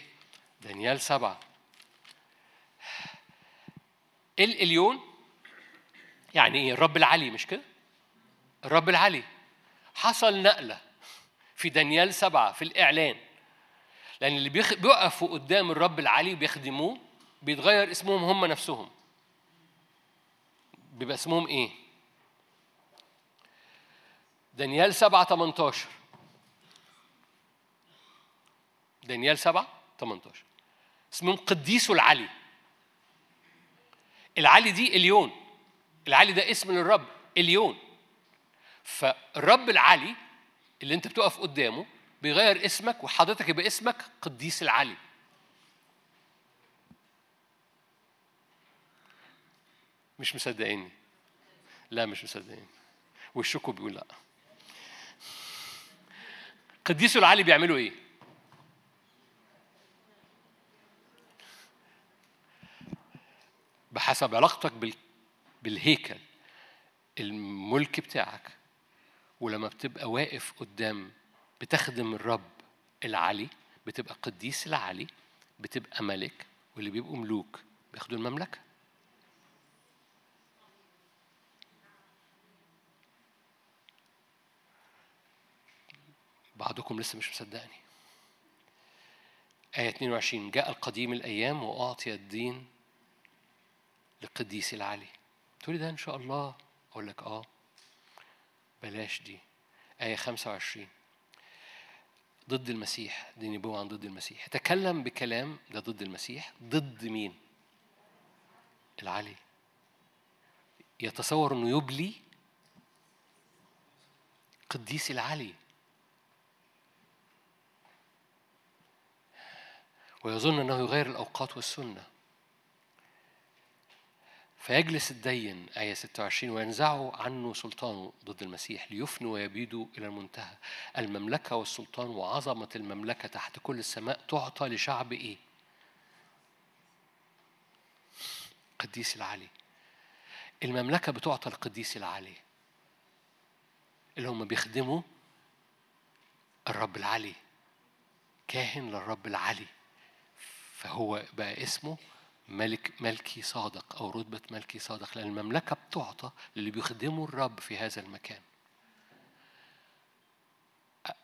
دانيال سبعة. الإليون يعني إيه؟ الرب العلي مش كده؟ الرب العلي. حصل نقلة في دانيال سبعة في الإعلان. لأن اللي بيقفوا قدام الرب العلي وبيخدموه بيتغير اسمهم هم نفسهم. بيبقى اسمهم إيه؟ دانيال سبعة 18 دانيال سبعة 18 اسمهم قديس العلي. العلي دي إليون. العلي ده اسم للرب إليون. فالرب العلي اللي أنت بتقف قدامه بيغير اسمك وحضرتك يبقى اسمك قديس العلي. مش مصدقيني. لا مش مصدقين وشكوا بيقول لا. قديس العلي بيعملوا إيه؟ بحسب علاقتك بالهيكل الملك بتاعك ولما بتبقى واقف قدام بتخدم الرب العلي بتبقى قديس العلي بتبقى ملك واللي بيبقوا ملوك بياخدوا المملكة. بعضكم لسه مش مصدقني. آية 22 جاء القديم الأيام وأعطي الدين لقديس العلي. تقولي ده إن شاء الله؟ أقول لك آه. بلاش دي. آية 25 ضد المسيح. دي نبوة عن ضد المسيح. تكلم بكلام ده ضد المسيح. ضد مين؟ العلي. يتصور إنه يبلي قديس العلي. ويظن أنه يغير الأوقات والسنة. فيجلس الدين آية 26 وينزعوا عنه سلطانه ضد المسيح ليفنوا ويبيدوا إلى المنتهى. المملكة والسلطان وعظمة المملكة تحت كل السماء تعطى لشعب إيه؟ قديس العلي المملكة بتعطى القديس العلي اللي هم بيخدموا الرب العلي كاهن للرب العلي فهو بقى اسمه ملك ملكي صادق أو رتبة ملكي صادق لأن المملكة بتعطى للي بيخدموا الرب في هذا المكان.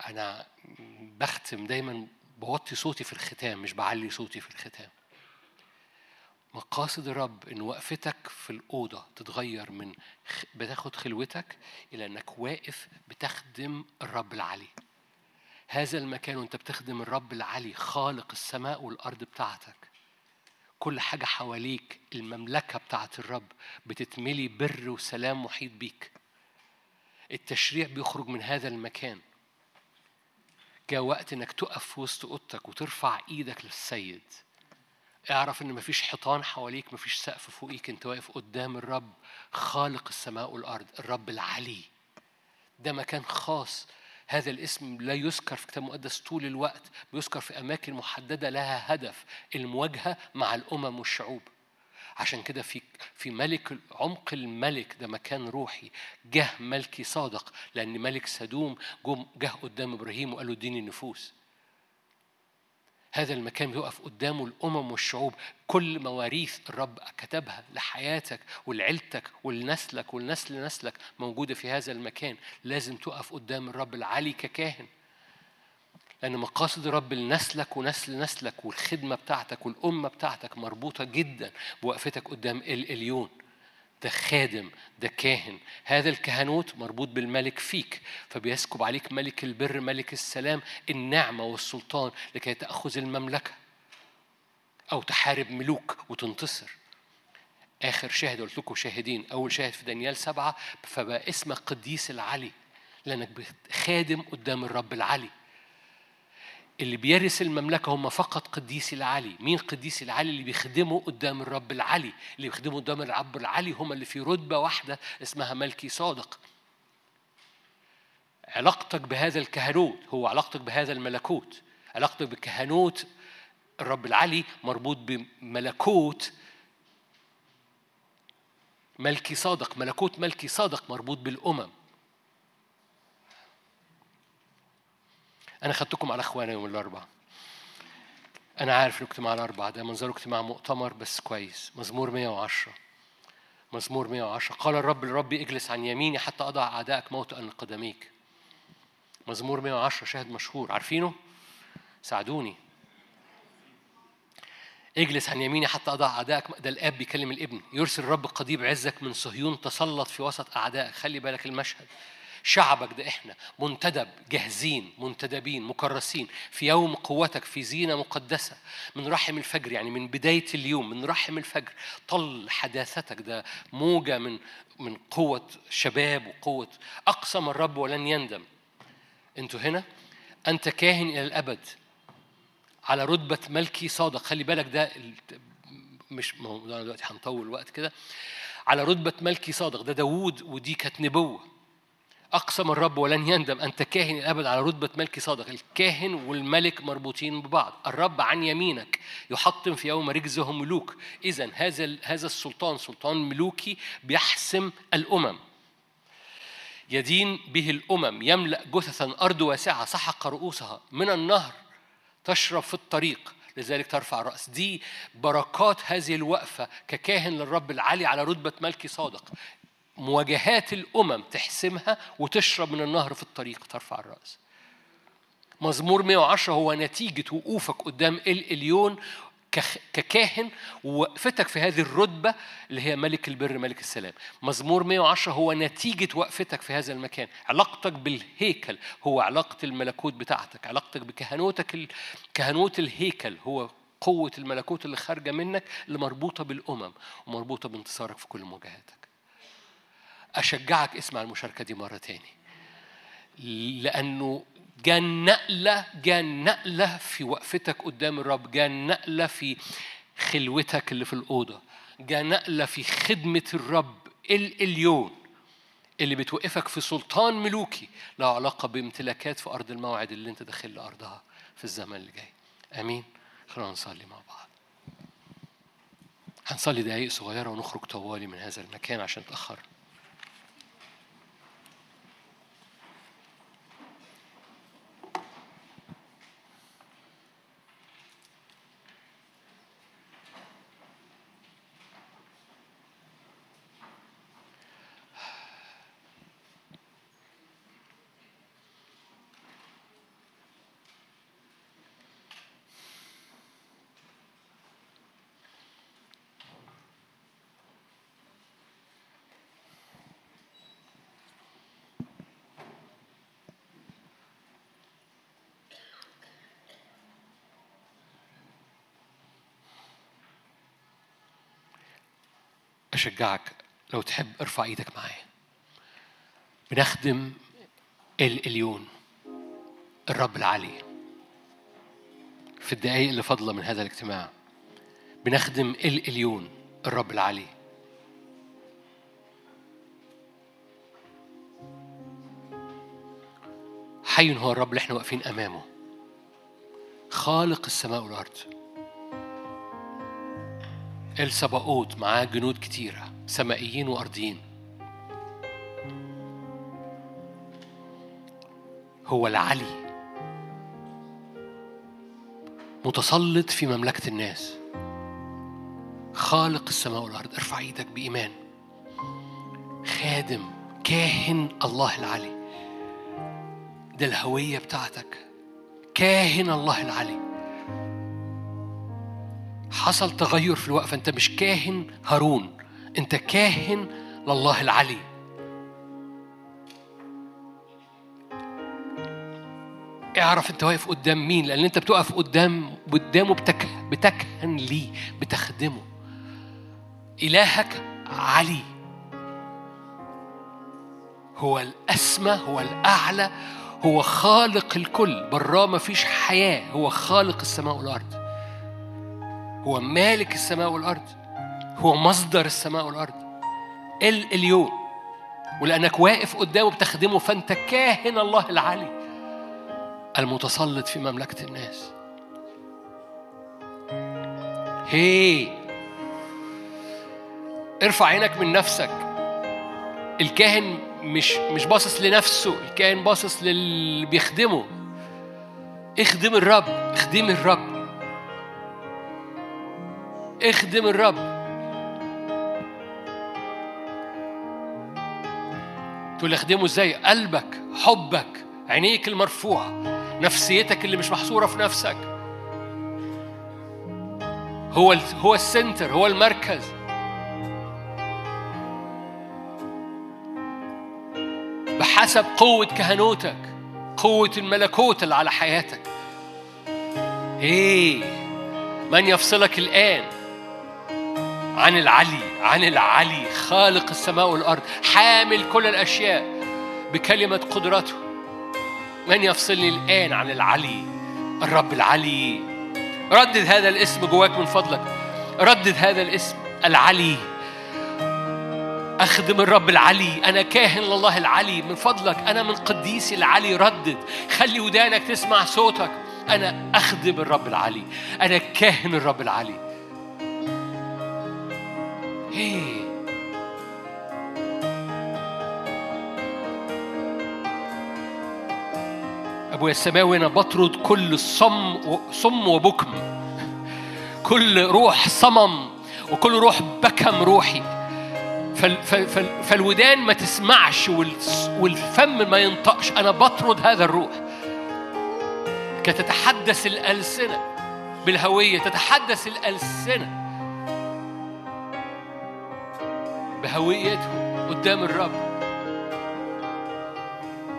أنا بختم دايما بوطي صوتي في الختام مش بعلي صوتي في الختام. مقاصد الرب إن وقفتك في الأوضة تتغير من بتاخد خلوتك إلى إنك واقف بتخدم الرب العلي. هذا المكان وانت بتخدم الرب العلي خالق السماء والأرض بتاعتك. كل حاجة حواليك المملكة بتاعت الرب بتتملي بر وسلام محيط بيك. التشريع بيخرج من هذا المكان. جاء وقت إنك تقف في وسط أوضتك وترفع إيدك للسيد. اعرف إن مفيش حيطان حواليك مفيش سقف فوقيك إنت واقف قدام الرب خالق السماء والأرض الرب العلي ده مكان خاص هذا الاسم لا يذكر في الكتاب المقدس طول الوقت بيذكر في أماكن محددة لها هدف المواجهة مع الأمم والشعوب. عشان كده في في ملك عمق الملك ده مكان روحي جه ملكي صادق لأن ملك سدوم جه قدام إبراهيم وقال له اديني النفوس. هذا المكان بيقف قدامه الأمم والشعوب. كل مواريث الرب كتبها لحياتك ولعيلتك ولنسلك ولنسل نسلك موجودة في هذا المكان. لازم تقف قدام الرب العلي ككاهن. لأن مقاصد الرب لنسلك ونسل نسلك والخدمة بتاعتك والأمة بتاعتك مربوطة جدا بوقفتك قدام الإليون ده خادم ده كاهن. هذا الكهنوت مربوط بالملك فيك فبيسكب عليك ملك البر ملك السلام النعمة والسلطان لكي تأخذ المملكة أو تحارب ملوك وتنتصر. آخر شاهد قلت لكم شاهدين أول شاهد في دانيال سبعة فبقى اسمك قديس العلي لأنك خادم قدام الرب العلي. اللي بيرث المملكة هم فقط قديسي العلي. مين قديسي العلي؟ اللي بيخدموا قدام الرب العلي. اللي بيخدموا قدام الرب العلي هم اللي في رتبة واحدة اسمها ملكي صادق. علاقتك بهذا الكهنوت هو علاقتك بهذا الملكوت. علاقتك بكهنوت الرب العلي مربوط بملكوت ملكي صادق. ملكوت ملكي صادق مربوط بالأمم. أنا خدتكم على إخوانا يوم الأربعاء. أنا عارف الاجتماع الأربعاء ده منظره اجتماع مؤتمر بس كويس. مزمور 110 مزمور 110 قال الرب لربي اجلس عن يميني حتى أضع أعدائك موطئا لقدميك مزمور 110 شاهد مشهور. عارفينه؟ ساعدوني. اجلس عن يميني حتى أضع أعدائك ده الآب بيكلم الابن. يرسل الرب قضيب عزك من صهيون تسلط في وسط أعدائك. خلي بالك المشهد. شعبك ده إحنا منتدب جاهزين منتدبين مكرسين في يوم قوتك في زينة مقدسة. من رحم الفجر يعني من بداية اليوم من رحم الفجر طل حداثتك ده موجة من من قوة شباب وقوة اقسم الرب ولن يندم. أنتوا هنا؟ أنت كاهن إلى الأبد على رتبة ملكي صادق. خلي بالك ده مش دلوقتي هنطول وقت كده. على رتبة ملكي صادق ده داوود ودي كانت نبوة. أقسم الرب ولن يندم. أنت كاهن الأبد على رتبة ملك صادق. الكاهن والملك مربوطين ببعض. الرب عن يمينك يحطم في يوم رجزهم ملوك. إذا هذا هذا السلطان سلطان ملوكي بيحسم الأمم. يدين به الأمم. يملأ جثثا أرض واسعة. سحق رؤوسها. من النهر تشرب في الطريق. لذلك ترفع الرأس. دي بركات هذه الوقفة ككاهن للرب العالي على رتبة ملكي صادق. مواجهات الأمم تحسمها وتشرب من النهر في الطريق ترفع الرأس. مزمور 110 هو نتيجة وقوفك قدام الإليون ككاهن ووقفتك في هذه الرتبة اللي هي ملك البر ملك السلام. مزمور 110 هو نتيجة وقفتك في هذا المكان. علاقتك بالهيكل هو علاقة الملكوت بتاعتك. علاقتك بكهنوتك كهنوت الهيكل هو قوة الملكوت اللي خارجة منك اللي مربوطة بالأمم ومربوطة بانتصارك في كل مواجهاتك. أشجعك اسمع المشاركة دي مرة تاني. لأنه جاء نقلة جاء نقلة في وقفتك قدام الرب جاء نقلة في خلوتك اللي في الأوضة جاء نقلة في خدمة الرب الإليون اللي بتوقفك في سلطان ملوكي له علاقة بامتلاكات في أرض الموعد اللي أنت داخل لأرضها في الزمن اللي جاي. أمين. خلونا نصلي مع بعض. هنصلي دقايق صغيرة ونخرج طوالي من هذا المكان عشان تأخر أشجعك لو تحب ارفع إيدك معايا. بنخدم الإليون الرب العلي في الدقايق اللي فاضلة من هذا الاجتماع بنخدم الإليون الرب العلي حي هو الرب اللي إحنا واقفين أمامه. خالق السماء والأرض. السباقوت معاه جنود كتيرة سمائيين وأرضيين. هو العلي. متسلط في مملكة الناس. خالق السماء والأرض. ارفع إيدك بإيمان. خادم كاهن الله العلي. ده الهوية بتاعتك. كاهن الله العلي. حصل تغير في الوقفة أنت مش كاهن هارون أنت كاهن لله العلي. اعرف أنت واقف قدام مين لأن أنت بتقف قدام قدامه بتك بتكهن ليه بتخدمه. إلهك علي. هو الأسمى هو الأعلى هو خالق الكل. براه ما فيش حياة هو خالق السماء والأرض. هو مالك السماء والأرض. هو مصدر السماء والأرض. اليوم. ولأنك واقف قدامه بتخدمه فأنت كاهن الله العلي المتسلط في مملكة الناس. هي. ارفع عينك من نفسك. الكاهن مش مش باصص لنفسه الكاهن باصص للي بيخدمه. اخدم الرب اخدم الرب. اخدم الرب. تقول اخدمه إزاي؟ قلبك حبك عينيك المرفوعة نفسيتك اللي مش محصورة في نفسك. هو هو السنتر هو المركز. بحسب قوة كهنوتك قوة الملكوت اللي على حياتك. إيه؟ من يفصلك الآن؟ عن العلي عن العلي خالق السماء والأرض حامل كل الأشياء بكلمة قدرته. من يفصلني الآن عن العلي؟ الرب العلي. ردد هذا الاسم جواك من فضلك. ردد هذا الاسم العلي. أخدم الرب العلي. أنا كاهن لله العلي. من فضلك. أنا من قديسي العلي. ردد. خلي ودانك تسمع صوتك. أنا أخدم الرب العلي. أنا كاهن الرب العلي. ابويا السماوي أنا بطرد كل صم صم وبكم. كل روح صمم وكل روح بكم روحي. فالودان ما تسمعش والفم ما ينطقش. أنا بطرد هذا الروح. كتتحدث الألسنة بالهوية تتحدث الألسنة. بهويته قدام الرب.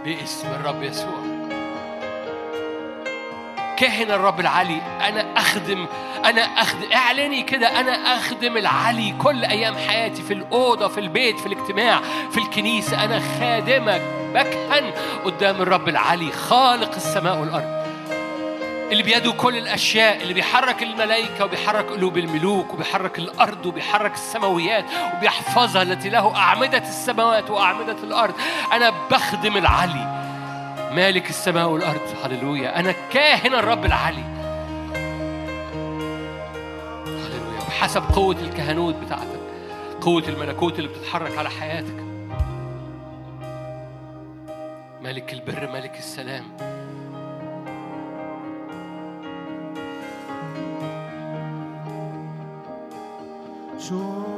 باسم الرب يسوع. كاهن الرب العلي أنا أخدم أنا أخدم اعلني كده أنا أخدم العلي كل أيام حياتي في الأوضة في البيت في الاجتماع في الكنيسة. أنا خادمك بكهن قدام الرب العلي خالق السماء والأرض. اللي بيده كل الأشياء اللي بيحرك الملائكة وبيحرك قلوب الملوك وبيحرك الأرض وبيحرك السماويات وبيحفظها التي له أعمدة السماوات وأعمدة الأرض. أنا بخدم العلي مالك السماء والأرض. هللويا. أنا كاهن الرب العلي. هللويا. بحسب قوة الكهنوت بتاعتك قوة الملكوت اللي بتتحرك على حياتك. ملك البر ملك السلام. joy.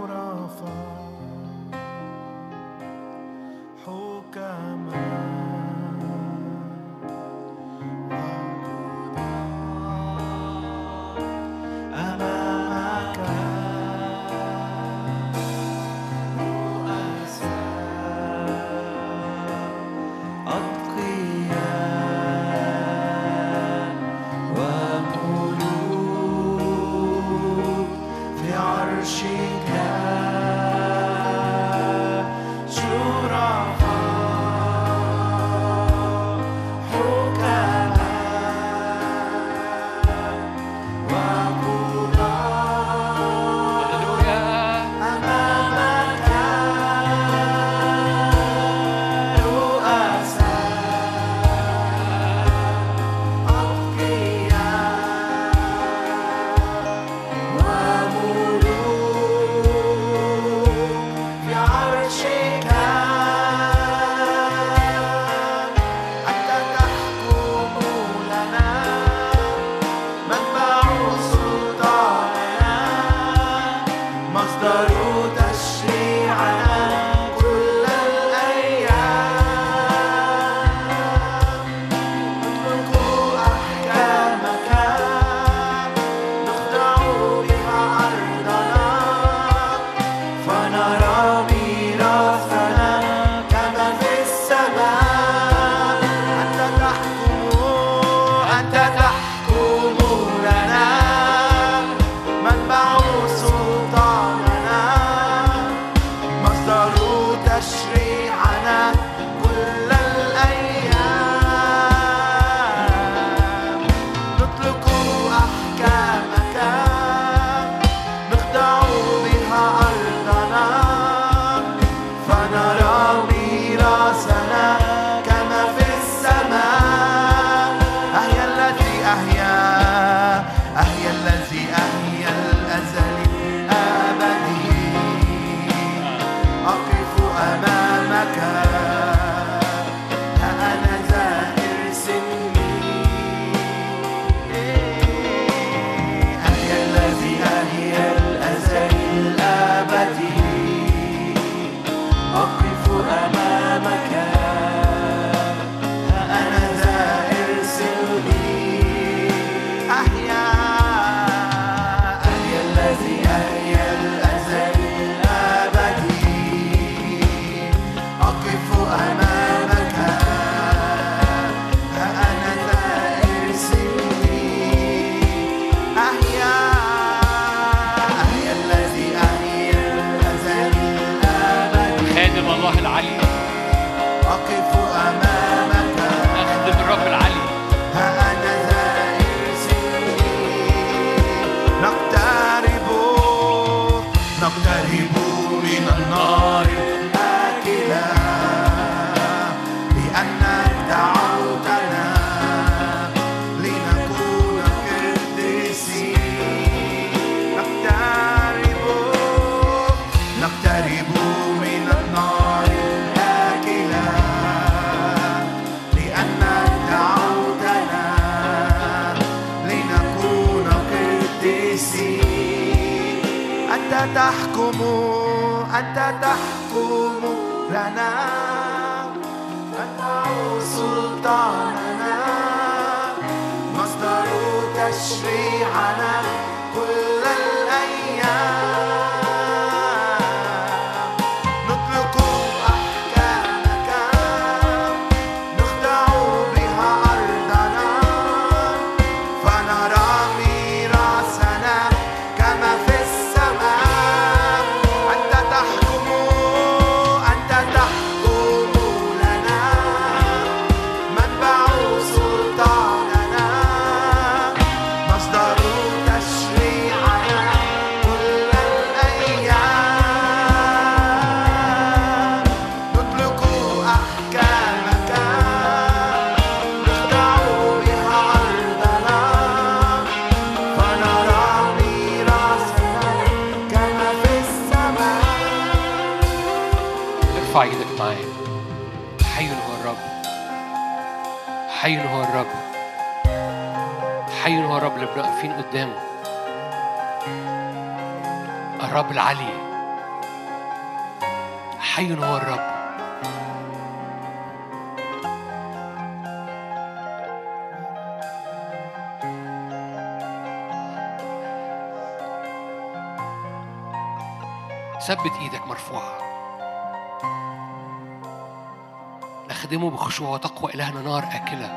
بخشوع وتقوى إلهنا نار أكلة.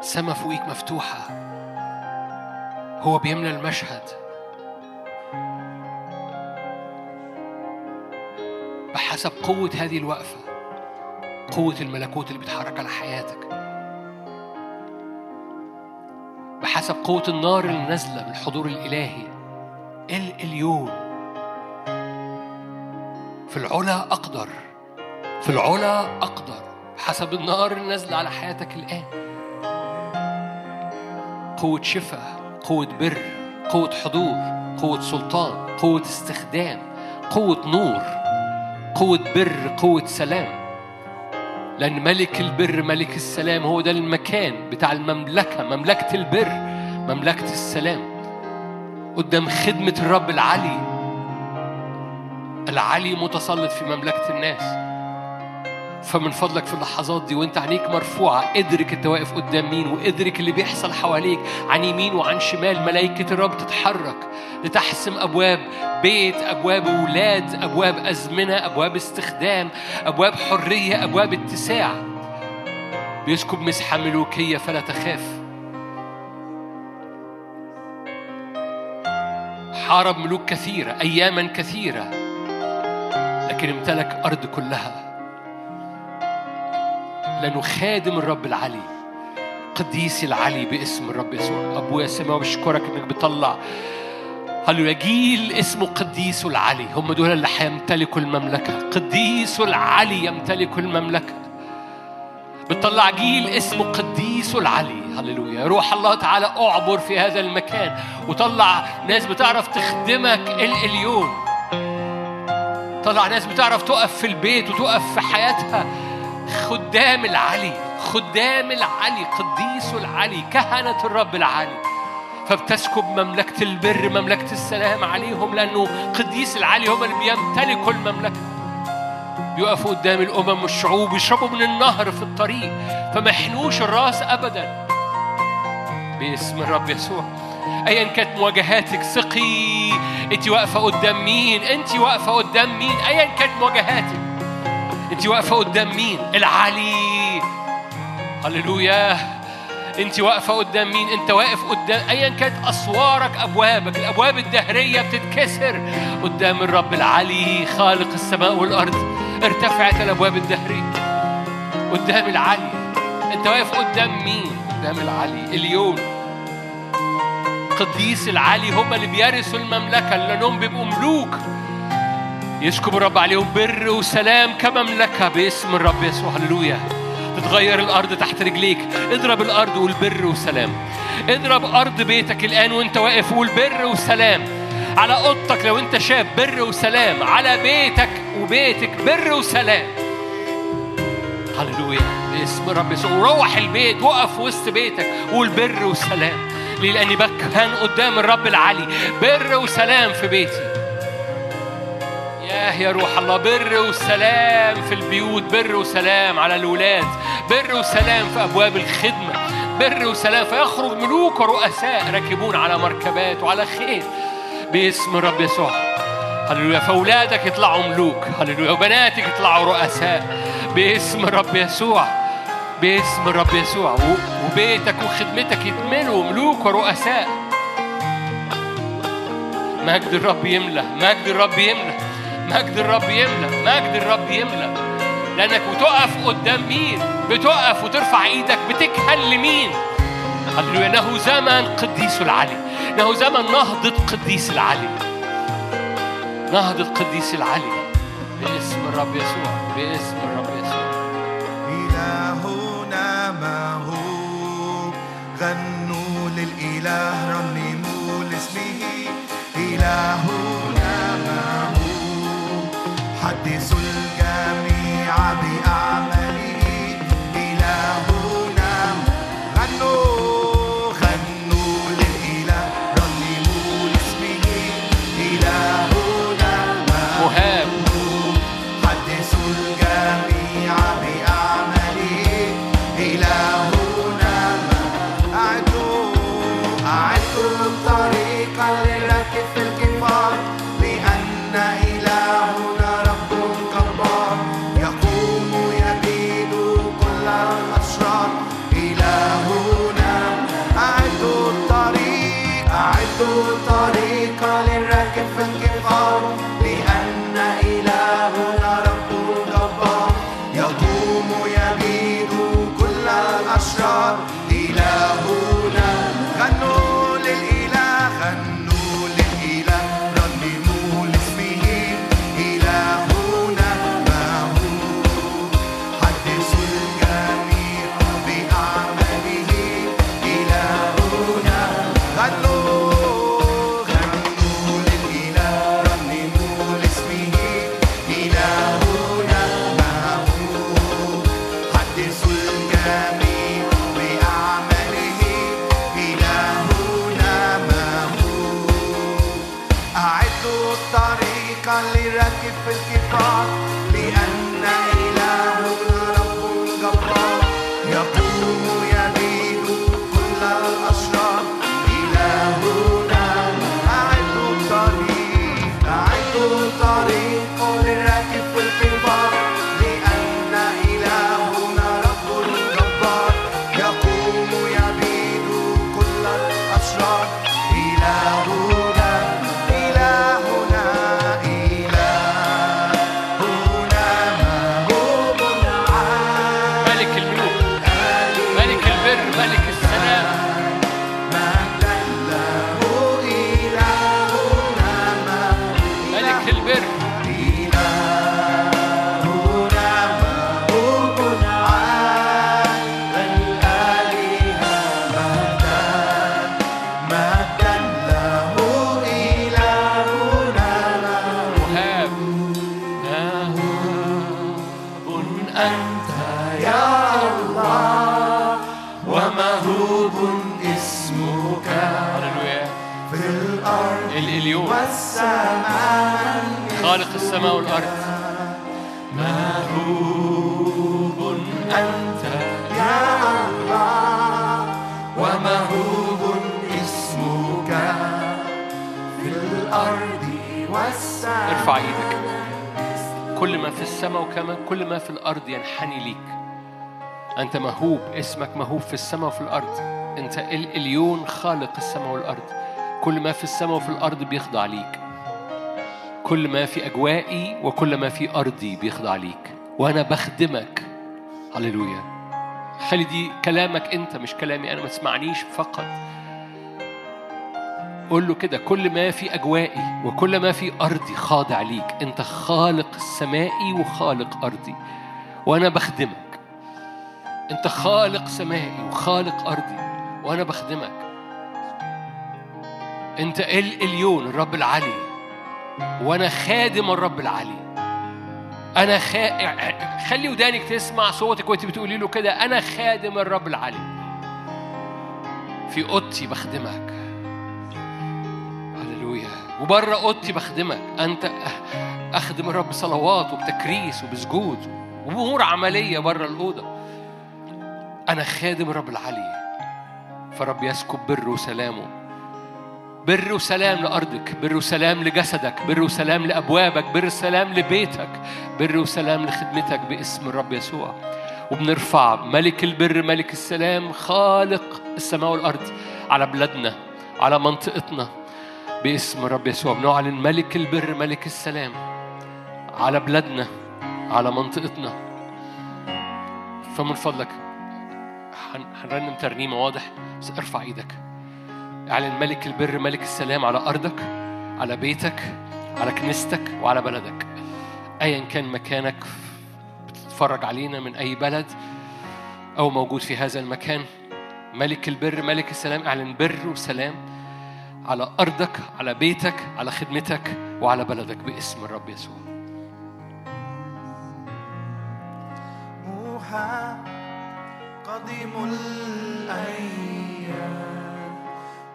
سما فوقيك مفتوحة. هو بيملى المشهد. بحسب قوة هذه الوقفة قوة الملكوت اللي بيتحرك على حياتك. بحسب قوة النار اللي نازلة من الحضور الإلهي. الإليون في العلا أقدر. في العلا أقدر. حسب النار اللي نازلة على حياتك الآن. قوة شفاء قوة بر قوة حضور قوة سلطان قوة استخدام قوة نور قوة بر قوة سلام. لأن ملك البر ملك السلام هو ده المكان بتاع المملكة مملكة البر مملكة السلام. قدام خدمة الرب العلي. العلي متسلط في مملكة الناس. فمن فضلك في اللحظات دي وانت عينيك مرفوعة ادرك انت واقف قدام مين وادرك اللي بيحصل حواليك عن يمين وعن شمال ملائكة الرب تتحرك لتحسم أبواب بيت أبواب أولاد أبواب أزمنة أبواب استخدام أبواب حرية أبواب اتساع. بيسكب مسحة ملوكية فلا تخاف. حارب ملوك كثيرة أياما كثيرة لكن امتلك أرض كلها. لأنه خادم الرب العلي قديس العلي باسم الرب يسوع. أبويا السماوي بشكرك إنك بتطلع. هللويا جيل اسمه قديس العلي. هم دول اللي هيمتلكوا المملكة. قديس العلي يمتلك المملكة. بتطلع جيل اسمه قديس العلي. هللويا. روح الله تعالى اعبر في هذا المكان. وطلع ناس بتعرف تخدمك اليوم طلع ناس بتعرف تقف في البيت وتقف في حياتها. خدام العلي خدام العلي قديس العلي كهنة الرب العلي فبتسكب مملكة البر مملكة السلام عليهم لأنه قديس العلي هم اللي بيمتلكوا المملكة. بيقفوا قدام الأمم والشعوب يشربوا من النهر في الطريق فما يحنوش الرأس أبدا. باسم الرب يسوع. ايا كانت مواجهاتك ثقي أنت واقفة قدام مين؟ أنت واقفة قدام مين؟ ايا كانت مواجهاتك. انت واقفة قدام مين؟ العلي. هللويا. انت واقفة قدام مين؟ انت واقف قدام ايا كانت أسوارك أبوابك. الأبواب الدهرية بتتكسر قدام الرب العلي خالق السماء والأرض. ارتفعت الأبواب الدهرية قدام العلي. انت واقف قدام مين؟ قدام العلي. اليوم قديس العلي هم اللي بيرثوا المملكة لانهم بيبقوا ملوك. يسكب الرب عليهم بر وسلام كمملكه باسم الرب يسوع. هللويا. تتغير الأرض تحت رجليك. اضرب الأرض وقول بر وسلام اضرب أرض بيتك الآن وأنت واقف وقول بر وسلام على أوضتك لو أنت شاب بر وسلام. على بيتك وبيتك بر وسلام. هللويا. باسم الرب يسوع. وروح البيت وقف وسط بيتك وقول بر وسلام ليه لأني بكهن قدام الرب العلي بر وسلام في بيتي. ياه يا روح الله بر وسلام في البيوت بر وسلام على الولاد بر وسلام في أبواب الخدمة بر وسلام فيخرج ملوك ورؤساء راكبون على مركبات وعلى خيل. باسم الرب يسوع. هللويا. فأولادك يطلعوا ملوك. هللويا. وبناتك يطلعوا رؤساء. باسم الرب يسوع. باسم الرب يسوع. وبيتك وخدمتك يتملوا ملوك ورؤساء. مجد الرب يملى مجد الرب يملى مجد الرب يملى مجد الرب يملى لأنك بتقف قدام مين؟ بتقف وترفع إيدك بتكهن لمين؟ هللويا. انه زمن قديس العلي. انه زمن نهضة قديس العلي. نهضة قديس العلي. باسم الرب يسوع باسم الرب يسوع. إلهنا ما هو؟ غنوا للإله رنموا لاسمه إلهنا الأرض والسماء. ارفع إيدك. كل ما في السماء وكما كل ما في الأرض ينحني ليك. أنت مهوب اسمك مهوب في السماء وفي الأرض. أنت الاليون خالق السماء والأرض. كل ما في السماء وفي الأرض بيخضع ليك. كل ما في أجوائي وكل ما في أرضي بيخضع ليك. وأنا بخدمك. هللويا. خلي دي كلامك أنت مش كلامي أنا. ما تسمعنيش فقط. قول له كده كل ما في أجوائي وكل ما في أرضي خاضع ليك أنت خالق سمائي وخالق أرضي وأنا بخدمك. أنت خالق سمائي وخالق أرضي وأنا بخدمك. أنت الإليون الرب العلي وأنا خادم الرب العلي. أنا خا... خلي ودانك تسمع صوتك وأنت بتقولي له كده أنا خادم الرب العلي. في أوضتي بخدمك. وبره اوضتي بخدمك. انت اخدم الرب بصلوات وبتكريس وبسجود وبأمور عملية بره الأوضة. أنا خادم الرب العلي فرب يسكب بر وسلامه. بر وسلام لأرضك بر وسلام لجسدك بر وسلام لأبوابك بر وسلام لبيتك بر وسلام لخدمتك باسم الرب يسوع. وبنرفع ملك البر ملك السلام خالق السماء والأرض على بلادنا على منطقتنا. باسم الرب يسوع بنعلن ملك البر ملك السلام على بلادنا على منطقتنا. فمن فضلك هن- هنرنم ترنيمة واضح بس ارفع إيدك. اعلن ملك البر ملك السلام على أرضك على بيتك على كنيستك وعلى بلدك. أيا كان مكانك بتتفرج علينا من أي بلد أو موجود في هذا المكان. ملك البر ملك السلام أعلن بر وسلام. على أرضك على بيتك على خدمتك وعلى بلدك باسم الرب يسوع. موحى قديم الأيام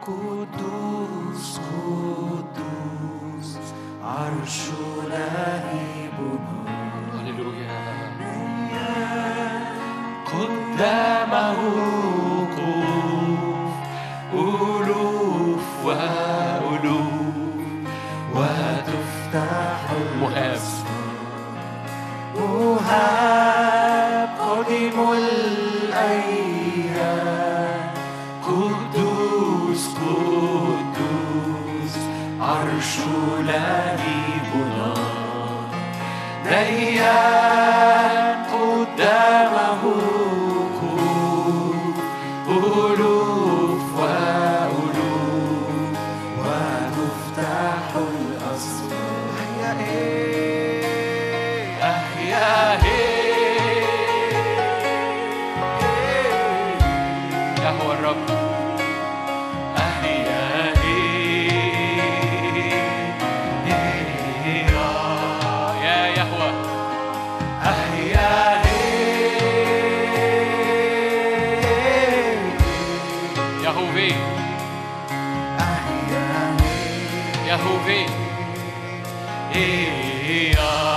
قدوس قدوس عرش لهيب هللويا. قدامه مهاب قديم الأيام. قدوس قدوس عرش لهيبنا. ديان يهوفي يهوفي مهاب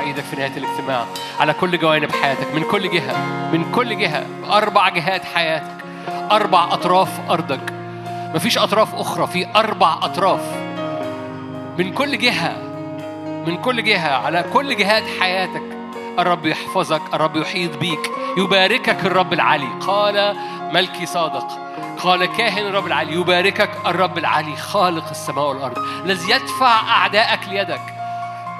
إيدك في نهاية الاجتماع. على كل جوانب حياتك من كل جهة من كل جهة أربع جهات حياتك أربع أطراف أرضك. مفيش أطراف أخرى في أربع أطراف. من كل جهة من كل جهة على كل جهات حياتك. الرب يحفظك الرب يحيط بيك يباركك الرب العلي. قال ملكي صادق قال كاهن الرب العلي يباركك الرب العلي خالق السماء والأرض. الذي يدفع اعدائك ليدك.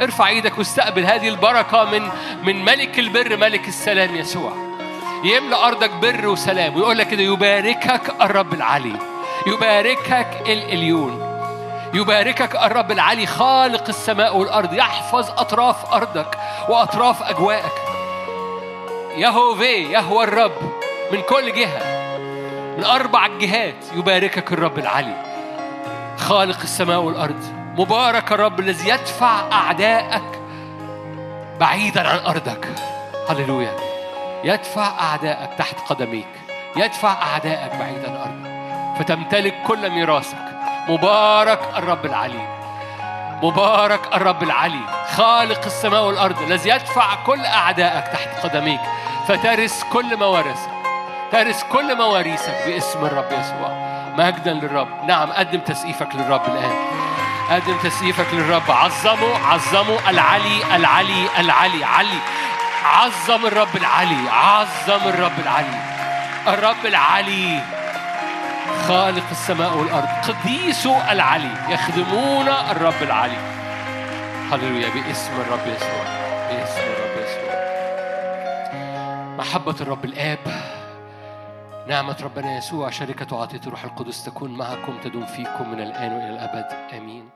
ارفع إيدك واستقبل هذه البركة من من ملك البر ملك السلام يسوع. يملأ أرضك بر وسلام. ويقول لك كده يباركك الرب العلي. يباركك الاليون يباركك الرب العلي خالق السماء والأرض. يحفظ أطراف أرضك وأطراف أجواءك. يهوفي يهوى الرب من كل جهة من أربع جهات يباركك الرب العلي. خالق السماء والأرض. مبارك الرب الذي يدفع أعدائك بعيدا عن أرضك. هللويا. يدفع أعدائك تحت قدميك. يدفع أعدائك بعيدا عن أرضك. فتمتلك كل ميراثك. مبارك الرب العلي مبارك الرب العلي خالق السماء والأرض الذي يدفع كل أعدائك تحت قدميك. فترث كل موارثك. ترث كل مواريثك باسم الرب يسوع. مجدا للرب. نعم قدم تسقيفك للرب الآن. قدم تسقيفك للرب. عظموا عظموا العلي العلي العلي علي. عظم الرب العلي عظم الرب العلي. الرب العلي خالق السماء والأرض. قديسو العلي يخدمون الرب العلي. هللويا باسم الرب يسوع باسم الرب يسوع. محبة الرب الآب. نعمة ربنا يسوع شركة وعطية الروح القدس تكون معكم تدوم فيكم من الآن وإلى الأبد. آمين.